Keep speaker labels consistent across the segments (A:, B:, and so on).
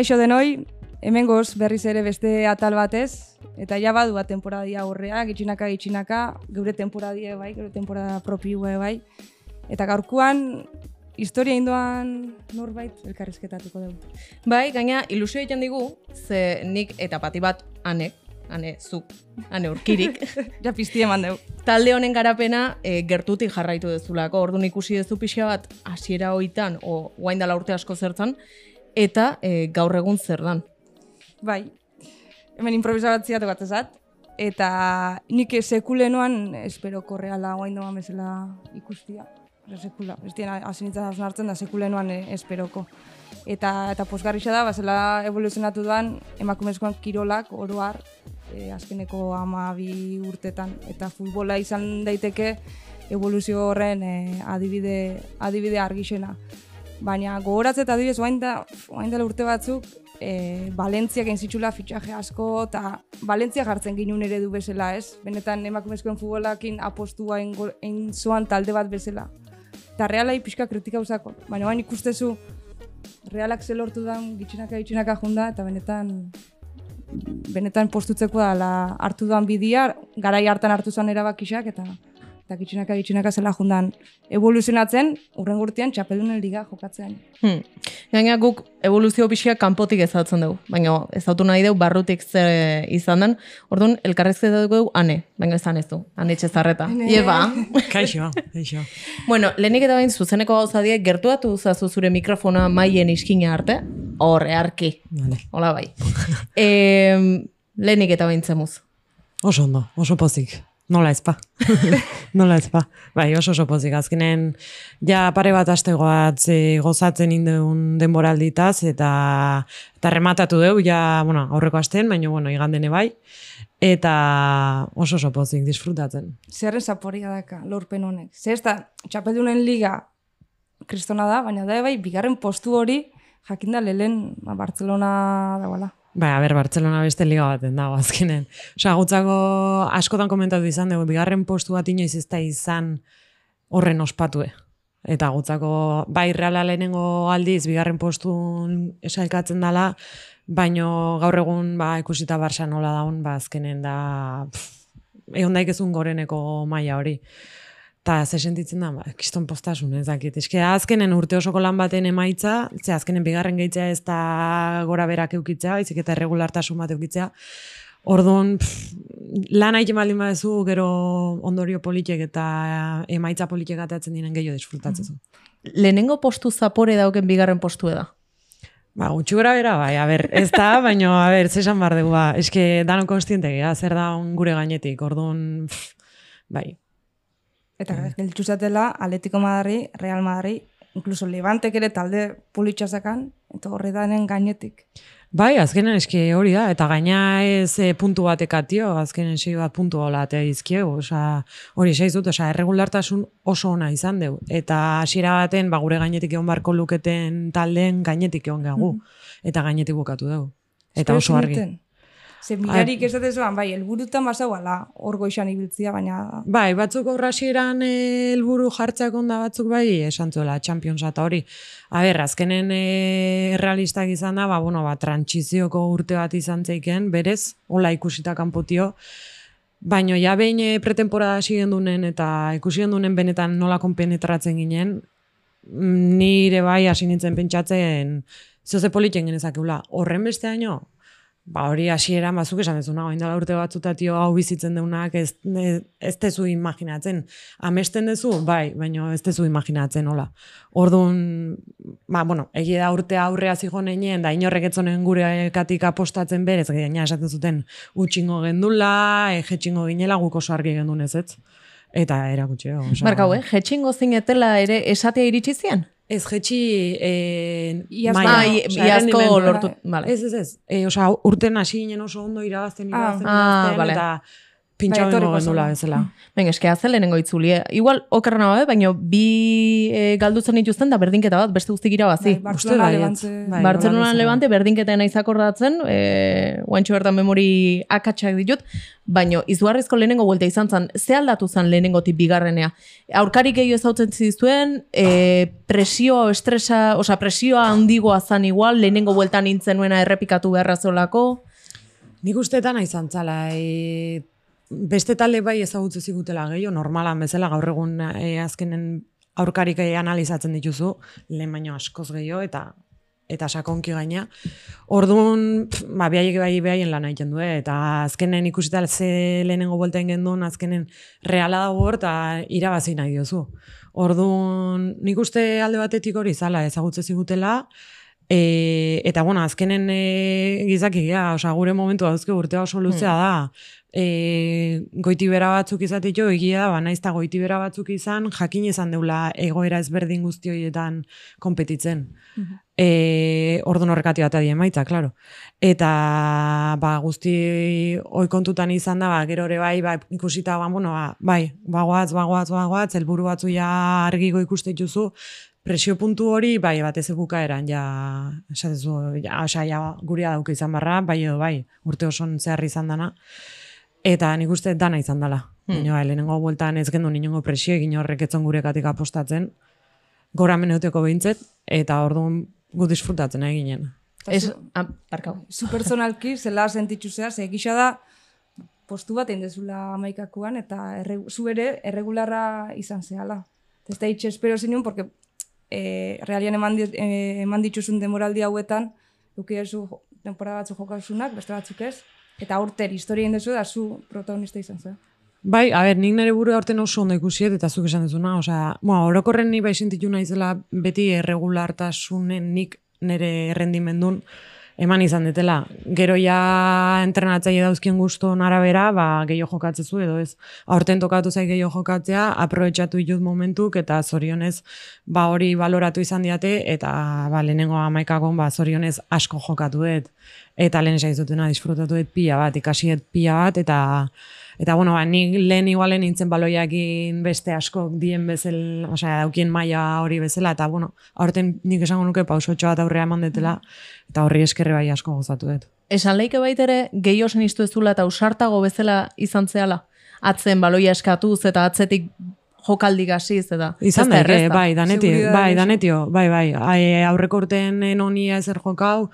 A: Kaixo denoi, hemen goz berriz ere beste atal batez, eta ja badu bat temporadia aurrea, gitxinaka gitxinaka, geure temporadia bai, geure temporada propioa bai. Eta gaurkoan, historia indoan norbait elkarrizketatuko dugu.
B: Bai, gaina ilusio egiten digu, ze nik eta pati bat anek, ane zuk, ane urkirik,
A: Ja pizti eman dugu.
B: talde honen garapena e, gertutik jarraitu dezulako. Orduan ikusi dezu pixka bat hasiera hoitan o guain dela urte asko zertzan eta e, gaur egun zer dan.
A: Bai, hemen improvisabatzia bat ezat, eta nik sekulenoan esperoko reala oain doan bezala ikustia. Sekula, ez dien hausnartzen da sekulenoan eh, esperoko. Eta, eta posgarrixa da, bazela evoluzionatu duan emakumezkoan kirolak oroar eh, azkeneko ama bi urtetan. Eta futbola izan daiteke evoluzio horren eh, adibide, adibide argixena. Baina gogoratze eta adibidez, oain, da, oain dela urte batzuk, e, Valentziak egin zitxula fitxaje asko, eta Valentzia jartzen ginen eredu bezala, ez? Benetan emakumezkoen futbolakin apostua egin zoan talde bat bezala. Eta realai pixka kritika usako. Baina bain ikustezu, realak ze lortu da gitxinaka gitxinaka junda, eta benetan benetan postutzeko da hartu duan bidia, garai hartan hartu zuen erabakixak, eta eta gitxinaka gitxinaka zela jundan evoluzionatzen, urren gurtian txapelunen liga jokatzen.
B: Hmm. Gaina guk evoluzio pixka kanpotik ezautzen dugu, baina ezautu nahi dugu barrutik zer izan den, orduan elkarrezketa dugu ane, baina esan ez du, ane txezarreta. Ieba.
C: Kaixo, kaixo.
B: bueno, lehenik eta bain zuzeneko gauza die, gertuatu zazu zure mikrofona maien iskina arte, horre arki,
C: Vale.
B: hola bai. e, lehenik eta bain zemuz.
C: Oso ondo, oso pozik. Nola ezpa. Nola ezpa. Bai, oso oso pozik. Azkenen, ja pare bat aste goatz eh, gozatzen indeun denboralditaz, eta, eta rematatu deu, ja, bueno, aurreko astean, baina, bueno, igandene bai. Eta oso oso pozik, disfrutatzen.
A: Zerren zaporia daka, lorpen honek. Zer ez da, txapeldunen liga kristona da, baina da bai, bigarren postu hori, jakinda lehen ba, Barcelona dagoela.
C: Bai, a ber, Bartzelona beste liga baten dago azkenen. Osa, gutzako askotan komentatu izan dugu, bigarren postu bat inoiz ez da izan horren ospatue. Eta gutzako, bai, reala lehenengo aldiz, bigarren postu esalkatzen dela, baino gaur egun, ba, ikusita Barça nola daun, ba, azkenen da, egon daikezun goreneko maila hori. Ta ze sentitzen da, ba, kiston postasun, ez dakit. Eske azkenen urte osoko lan baten emaitza, ze azkenen bigarren gehitzea ez da gora berak eukitzea, baizik eta erregulartasun bat eukitzea. Orduan, lan haite baldin badezu, gero ondorio politek eta emaitza politek atatzen diren gehiago disfrutatzen zu.
B: Lehenengo postu zapore dauken bigarren postu da.
C: Ba, gutxi gora bera, bai, a ber, ez da, baino, a ber, zesan bar dugu, ba, eske danon konstiente gea, zer da on gure gainetik, orduan, pff, bai,
A: Eta gelditu zatela, Atletico Madrid, Real Madrid, incluso Levantek ere talde pulitxazakan, eta horre danen gainetik.
C: Bai, azkenen eski hori da, eta gaina ez e, puntu bat ekatio, azkenen sei bat puntu hola eta izkiego, osa, hori esaiz dut, osa, erregulartasun oso ona izan deu, eta hasiera baten, ba, gure gainetik egon barko luketen taldeen gainetik egon gagu, eta gainetik bukatu dugu. Eta oso argi.
A: zinuten. Ze mirarik ez datezuan, bai, helburutan basauala, hor goixan ibiltzia, baina
C: Bai, batzuk eh, helburu jartzeak onda batzuk bai, esan zuela, Champions eta hori. A ber, azkenen e, realistak izan da, ba, bueno, ba, trantsizioko urte bat izan zeiken, berez, hola ikusita kanpotio, Baino ja behin eh, pretemporada hasi gendunen eta ikusi gendunen benetan nola konpenetratzen ginen, mm, nire bai hasi nintzen pentsatzen zoze politen genezakeula. Horren besteaino, ba hori hasieran bazuk esan dezuna, orain dela urte batzutatio hau bizitzen deunak ez, ez, ez tezu imaginatzen. Amesten dezu, bai, baino ez tezu imaginatzen, hola. Orduan, ba, bueno, egia da urte aurrea zigonenien, da inorrek etzonen gure katik apostatzen berez, gaina esaten zuten utxingo gendula, e, jetxingo ginela, guk oso argi gendun ez ez. Eta erakutsi. Osa...
B: Markau, eh? Jetxingo zinetela ere esatea iritsi zian?
C: Ez jetxi e,
A: Iaz
C: maila,
B: Ah, iazko lortu, vale.
C: Ez, ez, ez. E, osea, urten hasi ginen oso ondo irabazten,
A: Ah.
C: irabazten,
B: Ah,
C: irabazten,
B: vale.
C: eta pintxau
A: Bai,
C: ingo
A: etorriko
C: gendula
A: zela.
C: bezala.
B: Ben, eske haze lehenengo itzuli. eh? Igual okerrena babe, baina bi e, galdutzen dituzten da berdinketa bat, beste guztik irabazi.
A: Bai, Barcelona,
C: baietz.
A: Levante.
C: Bai.
B: Bartzelona
C: hola,
B: Levante berdinketa naiz akordatzen, e, guantxo bertan memori akatsak ditut, baino izugarrizko lehenengo buelta izan zen, ze aldatu zen lehenengotik bigarrenea? Aurkarik gehiago ezautzen zizuen, e, presioa, estresa, osea, presioa handigoa zan igual, lehenengo bueltan nintzen nuena errepikatu beharra zolako,
C: Nik ustetan izan zala, e, beste talde bai ezagutze zigutela gehiago, normalan bezala gaur egun e, azkenen aurkarik e, analizatzen dituzu, lehen baino askoz gehiago, eta eta sakonki gaina. Orduan, ba, behaiek bai behaien lan egiten du, eh, eta azkenen ikusita ze lehenengo buelta gendun, azkenen reala dago hor, eta irabazi nahi diozu. Orduan, nik uste alde batetik hori zala, ezagutze zigutela, E, eta bueno, azkenen e, gizaki gea, osea, gure momentu dauzke urtea oso luzea da. E, goitibera batzuk izateko egia da, ba, naiz eta goitibera batzuk izan, jakin izan deula egoera ezberdin guzti horietan konpetitzen. E, ordun horrekati bat adien maitza, klaro. Eta ba, guzti hoi kontutan izan da, ba, gero ere bai, ba, ikusita, ba, bueno, ba, bai, bagoaz, bagoaz, bagoaz, helburu batzu ja argiko ikuste dituzu, presio puntu hori, bai, batez bukaeran, ja, esatezu, ja, osea, ja, guria dauke izan barra, bai edo bai, urte oson zehar izan dana, eta nik uste dana izan dela. Hmm. Bai, lehenengo bueltan ez gendu inongo presio, egin horrek etzon gurekatik apostatzen, gora meneuteko behintzet, eta orduan gu disfrutatzen eginen.
A: Eta
B: Ez,
A: zu-
B: ah.
A: Zu personalki, zela sentitzu zea, ze gisa da, postu bat egin dezula amaikakuan, eta erre, zu ere erregularra izan zehala. Ez da hitxe espero zinun, porque eh, realian eman, di, eh, eman dituzun demoraldi hauetan, duki ezu temporada batzu jokauzunak, beste batzuk ez, eta aurter historia egin dezu da zu protagonista izan zea.
C: Bai, a ber, nik nire burua aurten oso ondo ikusiet, eta zuk esan duzuna, osea, bueno, orokorren ni bai sentitu naizela beti erregulartasunen nik nire errendimendun eman izan detela. Gero ja entrenatzaile dauzkien guzton arabera, ba, gehiago jokatzezu edo ez. Aurten tokatu zai gehiago jokatzea, aprobetxatu ditut momentuk, eta zorionez, ba, hori baloratu izan diate, eta ba, lehenengo amaikakon, ba, zorionez asko jokatu dut. Eta lehen esaizutena disfrutatu dut pila bat, ikasi dut pila bat, eta Eta bueno, ba, nik lehen igualen nintzen baloiakin beste askok dien bezel, osea, daukien maila hori bezala, eta bueno, aurten nik esango nuke pausotxo bat aurrea eman detela, eta horri eskerre bai asko gozatu dut.
B: Esan leike baitere, gehiago senistu ezula eta usartago bezala izan zehala. Atzen baloia eskatuz eta atzetik jokaldi gaziz eta...
C: Izan
B: ez da erreza.
C: bai, danetio, bai, danetio, bai, bai. Ai, aurreko urten enonia ezer jokau,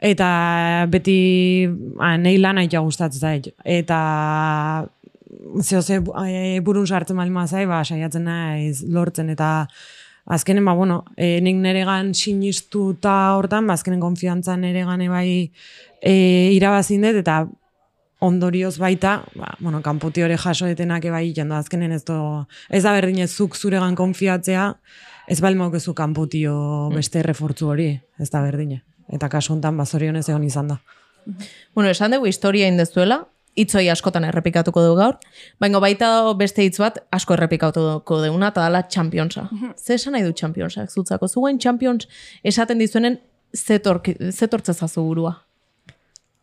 C: eta beti a, nahi lan aitea gustatzen zait. Eta zeo ze e, burun sartzen baldin mazai, ba, saiatzen naiz lortzen, eta azkenen, ba, bueno, e, nik neregan sinistuta hortan, ba, azkenen konfiantza neregan bai e, irabazin dut, eta ondorioz baita, ba, bueno, kanpoti hori jaso detenak bai egiten da, azkenen ez, do, ez da berdin ez zuk zuregan konfiatzea, ez bali maukezu kanpotio beste refortzu hori, ez da berdine. Eta kasu honetan, ba, zorionez egon izan da.
B: Bueno, esan dugu historia indezuela, hitzoi askotan errepikatuko dugu gaur, baina baita beste hitz bat asko errepikatuko duguna, eta dala Championsa. Ze esan nahi du Championsa, zutzako. Zuen Champions esaten dizuenen zetortzezazu burua.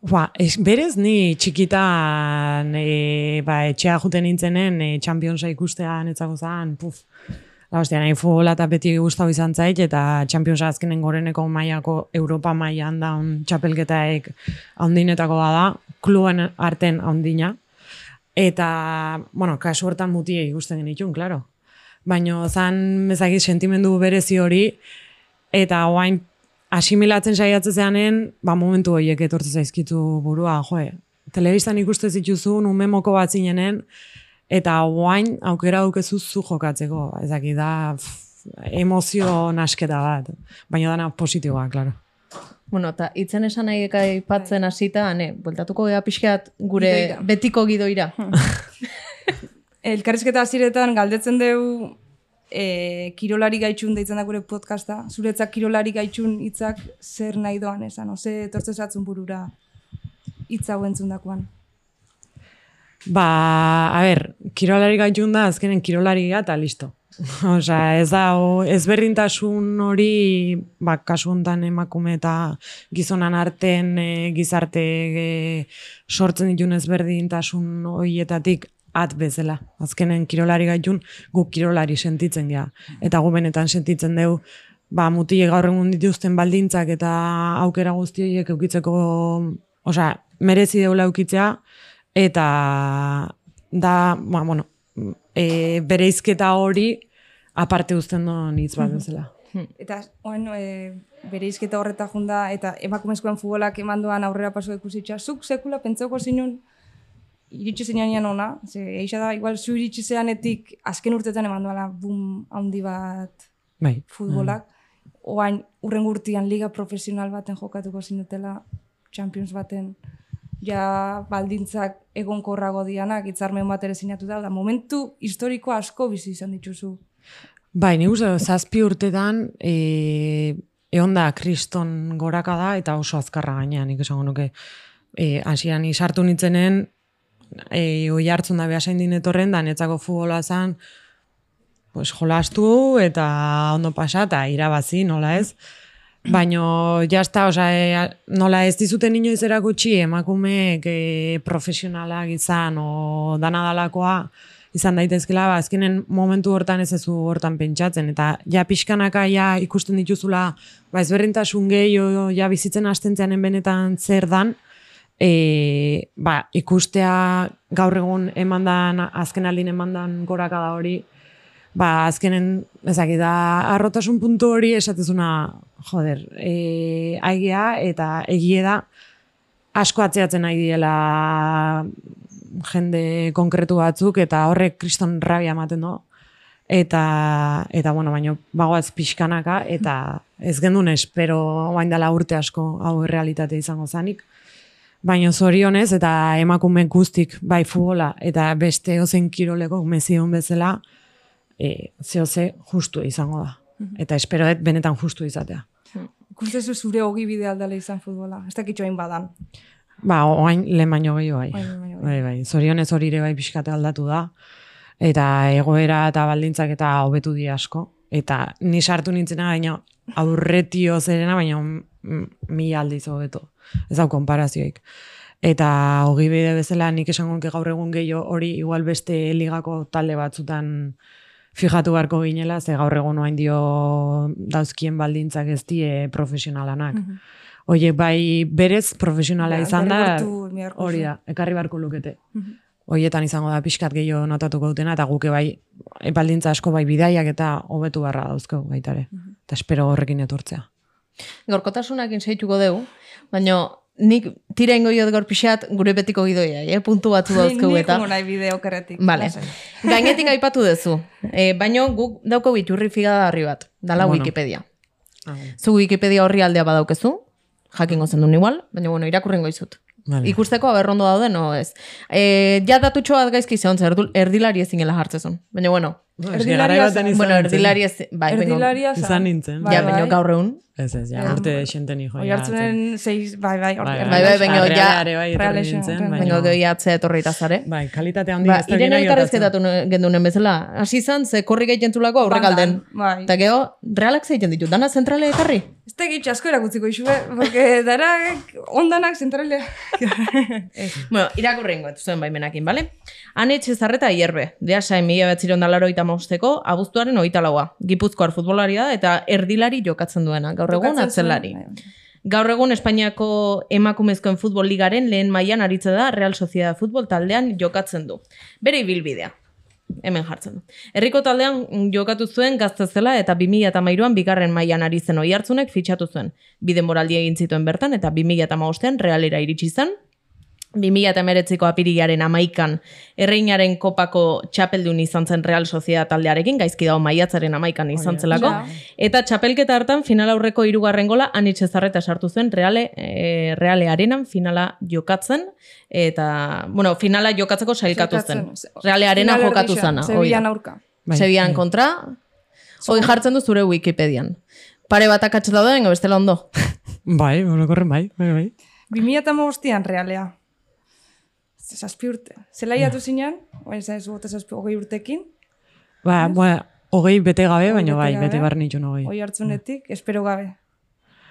C: Ba, es, berez ni txikitan e, ba, etxea juten nintzenen e, Championsa ikustea netzako zan, puf. La hostia, nahi futbola eta beti gustau izan zait, eta Championsa azkenen goreneko mailako Europa mailan daun txapelketaek handinetako da, kluben arten handina. Eta, bueno, kasu hortan mutiei ikusten genitun, klaro. Baina zan, bezakit, sentimendu berezi hori, eta oain asimilatzen saiatzen zeanen, ba, momentu horiek etortzen zaizkitu burua, joe. Telebistan ikuste zituzun, ume moko bat zinenen, eta oain aukera dukezu zu jokatzeko. Ezaki da pff, emozio nasketa bat. Baina dana positiboa, klaro.
B: Bueno, eta itzen esan nahi aipatzen hasita, ne, bueltatuko gea pixkat gure
A: Gidoira.
B: betiko gidoira.
A: Elkarrizketa hasiretan galdetzen dugu e, kirolari gaitxun deitzen da gure podcasta. Zuretzak kirolari gaitxun hitzak zer nahi doan esan, ose etortze zatzun burura hitz hau entzundakoan.
C: Ba, a ber, kirolari gaitun da, azkenen kirolari eta listo. Osea, ez da, o, ezberdintasun hori, ba, kasu honetan emakume eta gizonan arten e, gizarte e, sortzen ditun ezberdintasun horietatik at bezala. Azkenen kirolari gaitun, guk kirolari sentitzen gea. Eta gu benetan sentitzen dugu, ba, mutile gaur egun dituzten baldintzak eta aukera guzti horiek eukitzeko, osea, merezi deula eukitzea, eta da, ba, bueno, e, bereizketa hori aparte uzten doan hitz bat bezala.
A: Eta, oen, e, bere izketa horreta junda, eta emakumezkoen futbolak emandoan aurrera paso ikusitza, zuk sekula pentsauko zinun, iritsi zinean ona, ze, eixa da, igual, zu iritsi zeanetik, azken urtetan emandoala, bum, handi bat
C: Bai.
A: futbolak, oain, urren gurtian liga profesional baten jokatuko zinutela, Champions baten, ja baldintzak egonkorrago dianak, hitzarmen bat ere sinatu da, da momentu historiko asko bizi izan dituzu.
C: Bai, ni uste zazpi urtetan, e, egon da kriston goraka da, eta oso azkarra gainean, nik esango nuke. E, Asian, sartu nintzenen, e, oi hartzun da behasain dinetorren, da netzako futbola zan, pues, jolastu eta ondo pasa, eta irabazi, nola ez. Baino, jazta, oza, e, nola ez dizuten inoiz erakutsi emakumeek e, profesionalak izan o dana dalakoa izan daitezkela, ba, azkenen momentu hortan ez ezu hortan pentsatzen, eta ja pixkanaka ja ikusten dituzula, ba, ezberdintasun gehiago ja bizitzen hastentzeanen benetan zer dan, e, ba, ikustea gaur egun emandan, azken aldin emandan gorakada hori, ba, azkenen, ezaki da, arrotasun puntu hori esatezuna, joder, e, aigia eta egie da, asko atzeatzen nahi diela jende konkretu batzuk, eta horrek kriston rabia ematen du. Eta, eta bueno, baino, bagoaz pixkanaka, eta ez gendun espero bain dela urte asko hau realitate izango zanik. Baina zorionez eta emakume guztik bai futbola eta beste ozen kiroleko mezion bezala e, zehoze justu izango da. Eta espero dut benetan justu izatea.
A: Ikustezu zure hogi bide aldala izan futbola, ez dakitxo hain badan.
C: Ba, oain lehen baino gehiago bai.
A: Bai,
C: Bai. Zorionez hori ere bai pixkate aldatu da. Eta egoera eta baldintzak eta hobetu di asko. Eta ni sartu nintzena baina aurretio zerena, baina mila aldiz hobeto. Ez hau konparazioik. Eta hogi bide bezala nik esango gaur egun gehiago hori igual beste ligako talde batzutan fijatu beharko ginela, ze gaur egun oain dio dauzkien baldintzak ez die profesionalanak. Oie, bai berez profesionala
A: Ba,
C: izan da, hori da, ekarri beharko lukete. Hoietan izango da pixkat gehiago notatuko dutena, eta guke bai, epaldintza asko bai bidaiak eta hobetu beharra dauzko baitare. Eta espero horrekin etortzea.
B: Gorkotasunakin seituko dugu, baina nik tira ingo jod gaur pixat gure betiko gidoia, eh? puntu batzu dauzkegu eta.
A: como nahi bide okerretik.
B: Vale.
A: lasai.
B: Gainetik aipatu duzu. E, baino guk dauko iturri figadarri bat, dala
C: Bueno.
B: Wikipedia. Zu Wikipedia horri aldea badaukezu, jakingo zen duen igual, baina bueno, irakurrengo izut.
C: Vale.
B: Ikusteko aberrondo dauden, no ez. E, ja datutxo bat gaizki zeon, zer erdilari ezin jartzezun. Baina bueno,
A: Erdilaria
C: baten
A: zen.
C: izan
B: bueno, erdilari ez, bai,
A: zen.
C: Izan nintzen.
A: Bai,
B: ja, baina
A: bai.
B: gaur egun.
C: Ez ez, ja, urte xenten hijo.
A: Oi hartzunen seis, bai, bai,
C: Bai,
B: Bai, bai, ja-
C: Realeare bai, etorri
A: Realexe,
C: nintzen,
A: bai.
C: baina-
B: Bengo gehi atzea etorri zare.
C: Bai, kalitate handi
B: Ba,
C: ez da
B: irene
C: gena
B: elkarrezketatu gendunen bezala. Hasi izan, ze korri gehien zulako aurrek alden.
A: Bai.
B: Eta gero, realak zeiten ditu, dana zentrale ekarri?
A: Ez da egitxe asko erakutziko isue, porque dara ondanak zentrale. Ez.
B: Bueno, irakurrengo, zuen baimenakin, bale? Anetxe zarreta hierbe, deasa mila betziron dalaro eta mausteko, abuztuaren oita laua. Gipuzkoar futbolaria da eta erdilari jokatzen duena, gaur egun atzelari.
A: bai, bai.
B: Gaur egun Espainiako emakumezkoen futbol ligaren lehen mailan aritze da Real Sociedad futbol taldean jokatzen du. Bere ibilbidea. Hemen jartzen du. Herriko taldean jokatu zuen gazte zela eta 2013an bigarren mailan ari zen oi hartzunek fitxatu zuen. Bide moraldi egin zituen bertan eta 2015an realera iritsi zen. 2008ko apirilaren amaikan erreinaren kopako txapeldun izan zen Real Sociedad taldearekin, gaizki dago maiatzaren amaikan izan zelako.
A: Ja.
B: Eta txapelketa hartan final aurreko hirugarren gola anitxe zarreta sartu zuen Reale, e, Reale Arenan finala jokatzen eta, bueno, finala jokatzeko sailkatu zen. Reale Arena
A: Final
B: jokatu zana.
A: Sevillan aurka.
C: Bai,
B: Sevillan kontra, hoi jartzen du zure Wikipedian. Pare bat akatxe dauden, bestela ondo.
C: Bai, orokorren bai, bai, bai.
A: 2008an realea. Zazpi urte. Zelaiatu zinean, baina zan ez gote zazpi hogei urtekin,
C: Ba, ba, hogei bete gabe, baina bai, bete behar nituen hogei.
A: hoi hartzunetik, espero gabe.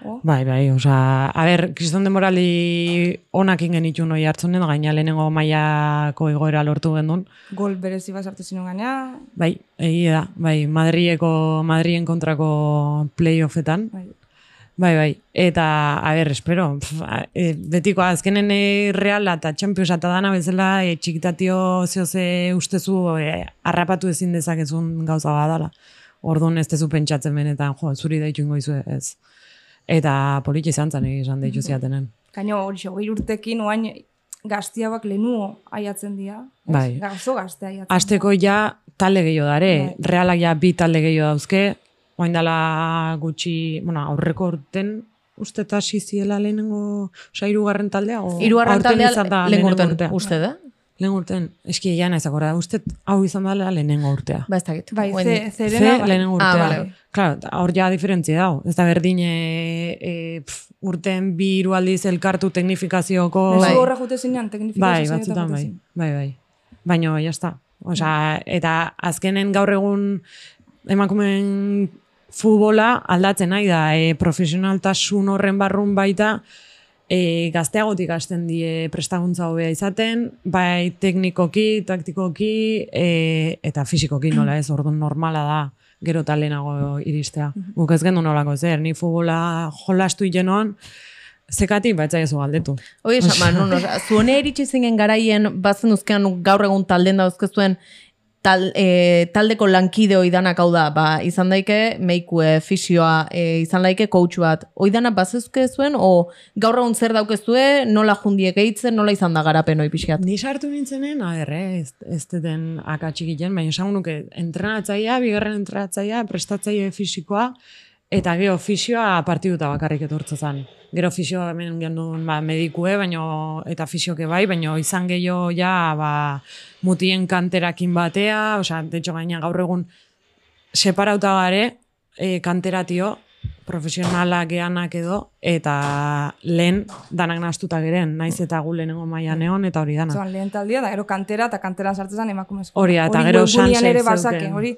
A: Oh,
C: Bai, bai, osea, a ber, kriston demorali onak ingen itun hoi hartzunen, gaina lehenengo mailako igoera lortu gendun.
A: gol berezi bat sartu zinuen gaina,
C: Bai, egia da, bai, Madrieko, Madrien kontrako playoffetan.
A: bai.
C: Bai, bai, eta, a ber, espero, pf, a- e, betiko, azkenen e, Reala eta Champions eta dana bezala, e, txikitatio zehoze ustezu e, harrapatu ezin dezakezun gauza badala. Orduan ez tezu pentsatzen benetan, jo, zuri deitu ingo izu ez. Eta politxe izan zen esan deitu ziatenen.
A: Gaino hori hogei urtekin, oain gaztiabak lehenuo aiatzen dira.
C: Bai.
A: Gazo gazte aiatzen
C: Azteko ja talde gehiago dare,
A: Bai.
C: realak ja bi talde gehiago dauzke, oain dela gutxi, bueno, aurreko urten, uste eta hasi ziela lehenengo, oza, irugarren taldea? O,
B: Hirugarren
C: aurten
B: taldea
C: izan da
B: lehen
C: lehenengo
B: urten,
C: urtea?
B: uste da?
C: Lehen urten, eski ja naizak ora, uste hau izan dela lehenengo urtea.
B: Ba, ez dakit.
A: Bai, ze,
C: Ze
A: zerena, bai.
C: lehenengo
B: Ah,
C: urtea.
B: bale.
C: Claro, eta hor ja diferentzia dago. Ez da berdin e, e, pf, urten bi hiru aldiz elkartu teknifikazioko...
B: Bai.
A: horra jute zinean, teknifikazio
C: Bai, batzutan bai. Bai, bai. Baina, ja sta. Osea, eta azkenen gaur egun emakumeen futbola aldatzen nahi da, e, profesionaltasun horren barrun baita, e, gazteagotik hasten die prestaguntza hobea izaten, bai teknikoki, taktikoki, e, eta fisikoki nola ez, orduan normala da gero eta lehenago iristea. Guk ez gendu nolako zer, ni futbola jolastu genoan, zekatik batzai ez galdetu.
B: Hoi esan, ba, no, zuene iritsi zingen garaien, bazen uzkean gaur egun talden dauzkezuen, tal, e, taldeko lankide oidanak hau da, ba, izan daike meikue, fisioa, e, izan daike coach bat. Oidana bazezke zuen, o gaur egun zer daukezue, nola jundiek gehitzen, nola izan da garapen hoi pixkat.
C: Ni sartu nintzenen, a ber, eh, ez, ez deten akatxik baina esan nuke entrenatzaia, bigarren entrenatzaia, prestatzaile fisikoa, eta gero fisioa partiduta bakarrik etortza zen. Gero fisioa hemen gendun ba, medikue, baino, eta fisioke bai, baino izan gehiago ja ba, mutien kanterakin batea, osea, de hecho gaina gaur egun separauta gare, e, kanteratio, profesionalak geanak edo, eta lehen danak nastuta geren, naiz eta gu lehenengo mailan egon, eta hori dana.
A: Zoan, lehen taldia, da gero kantera eta kanteran sartzen zen emakumezko.
C: Hori eta gero Sansek
A: ere bazake,
C: zeuken.
A: hori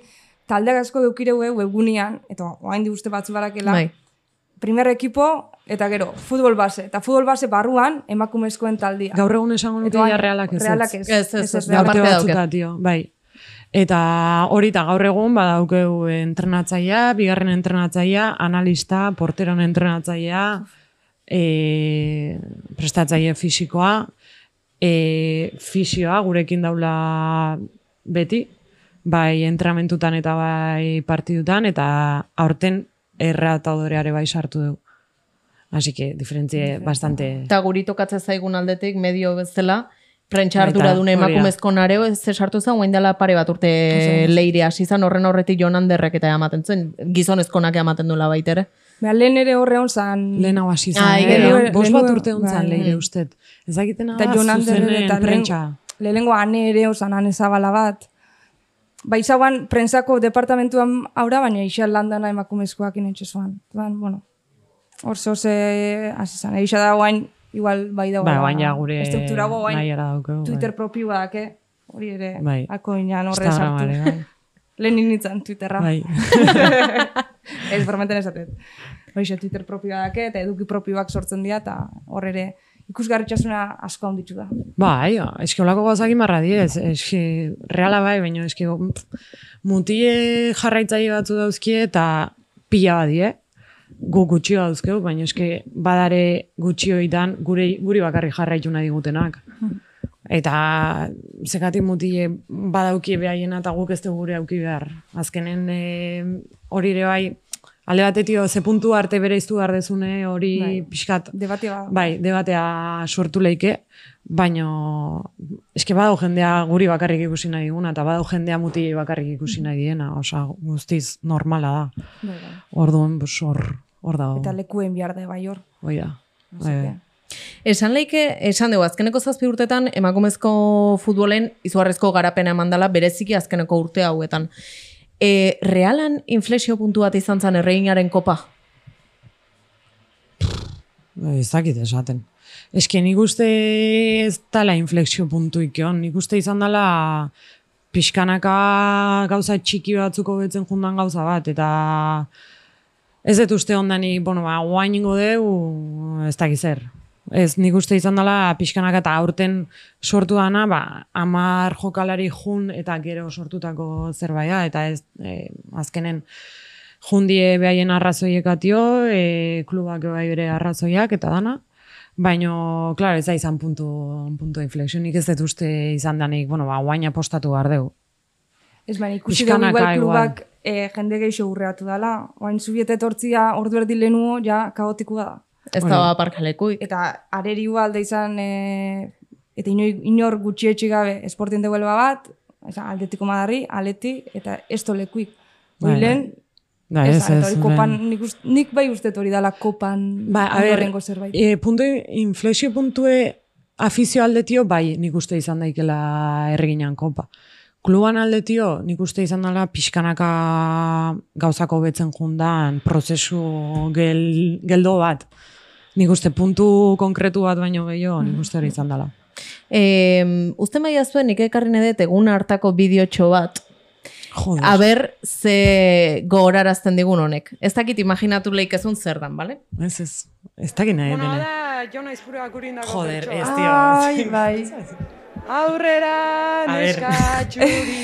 A: taldeak asko deukire we, webgunean, eta oain di uste batzu barakela,
B: Bai.
A: primer ekipo, eta gero, futbol base. Eta futbol base barruan, emakumezkoen taldia.
C: Gaur egun esango nuke ja realak ez.
A: realak
C: ez.
A: ez.
B: Ez, ez, ez,
C: bai. Eta hori eta gaur egun badaukeu entrenatzailea, bigarren entrenatzailea, analista, porteron entrenatzailea, e, prestatzaile fisikoa, e, fisioa gurekin daula beti, bai entramentutan eta bai partidutan, eta aurten erratadoreare bai sartu dugu. Así que diferentzie bastante...
B: Eta guri tokatzen zaigun aldetik, medio bezala, prentsa
C: Baita,
B: ardura dune
C: hori da.
B: emakumezko nareo, ez sartu zen, guain dela pare bat urte leire hasi zen, horren horretik joan handerrek eta ematen zen, gizonezkonak ematen duela baitere.
A: Beha, lehen ere horre hon zan,
C: Lehenago hasi zen, eh? bost bat urte hontzan
A: bai.
C: leire ustet. Ez dakitena
A: eta
C: da,
A: Jon Ander ere,
C: zuzenen
A: eta
C: prentsa.
A: lehenengo ane ere osan ane zabala bat. Bai zauan, prensako departamentuan aura, baina ixan landana emakumezkoak inentxe zoan. Bueno, hor zoze, hasi zan. Eixa da guain, igual bai da
C: Ba, baina gure
A: Estruktura guain,
C: daukegu.
A: Twitter propioa dake, hori ere,
C: Bai.
A: ako inan horre sartu.
C: bai.
A: Lehen nintzen Twitterra.
C: bai.
A: Ez, formenten esatet. Hoxe, Twitter propioa dake, eta eduki propioak sortzen dira, eta hor ere ikusgarritxasuna asko handitzu da.
C: Bai, eski olako gauzak imarra diez, eski reala bai, baina eski pff, mutie jarraitzaile batzu dauzkie eta pila badie, gu gutxio dauzkeu, baina eski badare gutxioitan gure, guri bakarri jarraitu nahi digutenak. Eta zekatik mutie badauki behaiena eta guk ez gure auki behar. Azkenen eh, hori ere bai, alde batetio ze puntu arte bere iztu behar dezune hori
A: Bai.
C: pixkat
A: Debatea ba-
C: Bai, debatea sortu leike, baino eske badau jendea guri bakarrik ikusi nahi diguna, eta badau jendea mutilei bakarrik ikusi nahi diena, osea, guztiz normala da.
A: Bai, bai.
C: Orduan, hor, hor dago.
A: Eta lekuen behar da bai hor.
C: Hoi da. Bai,
A: que,
C: bai.
B: Esan leike, esan dugu, azkeneko zazpi urtetan emakumezko futbolen izugarrezko garapena emandala bereziki azkeneko urte hauetan. E, realan inflexio puntu bat izan zen erreginaren kopa?
C: Ez dakit esaten. Eske nik uste ez dala inflexio puntu ikion, nik uste izan dela pixkanaka gauza txiki batzuko betzen jundan gauza bat, eta ez dut uste ondanik, bueno, ba, guain ingo deu, ez dakiz zer. Ez nik uste izan dela pixkanaka eta aurten sortu dana, ba, amar jokalari jun eta gero sortutako zerbaia, eta ez, e, azkenen jundie behaien arrazoiek atio, e, klubak bai bere arrazoiak eta dana, Baino, klaro, ez da izan puntu, puntu inflexionik ez dut uste izan danik, bueno, ba, guain apostatu behar dugu.
A: Ez baina ikusi dugu
C: Pixkanaka
A: igual klubak eh, jende gehiago urreatu dela. Oain zubiet etortzia ordu erdi lehenuo, ja, kaotikua da.
B: Ez
C: Bueno.
B: da aparkalekuik.
A: Eta areri alde izan, e, eta inor, inor gutxietxi gabe esportien deguelba bat, esan, aldetiko madarri, aleti, eta ez lekuik.
C: Bai,
A: Hoi lehen,
C: Da,
A: ez,
C: ez, ez.
A: hori kopan, nik, ust, nik bai uste hori dala kopan
C: Ba, a ber,
A: zerbait.
C: e, puntu, inflexio puntue afizio aldetio, bai, nik uste izan daikela erreginan kopa. Kluban aldetio, nik uste izan dela pixkanaka gauzako betzen jundan prozesu gel, geldo bat. Nik uste puntu konkretu bat baino gehiago, nik uste hori izan dela.
B: E, uste maia zuen, nik ekarri edet egun hartako bideotxo bat,
C: Joder.
B: A ber, ze gogorarazten digun honek. Ez dakit imaginatu leikezun zer dan, bale?
C: Ez ez, ez dakit nahi
D: Bueno,
C: dene.
D: da, jo naiz pura kurindako
C: Joder,
D: pertsoa.
C: ez tio.
A: Ai, bai.
D: Aurrera neska txuri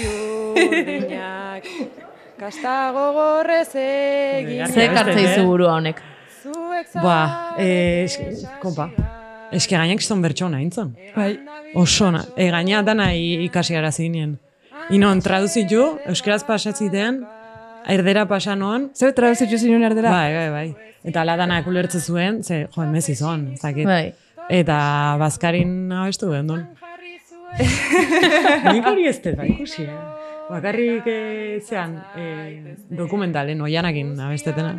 D: urdinak, kasta gogorrez egin.
B: Ze
C: beste,
B: kartzei
C: eh?
B: burua honek.
C: Ba, eh,
D: zarete
C: es- kompa. Eske gainak zon bertxona intzon.
A: Bai.
C: Oso na. E, gaina dana ikasi gara zinien. Inon, traduzitu, euskeraz pasatzitean, erdera pasanoan,
A: Zeu traduzitzu zinun erdera?
C: bai, bai, bai. Eta ala danak ulertze zuen, ze, jo, emezi zon, zakit.
B: Bai.
C: Eta bazkarin abestu behar duen. Nik hori ez dut, bai, ikusi, eh? Bakarrik eh, zean, eh, dokumentalen, oianakin abestetena.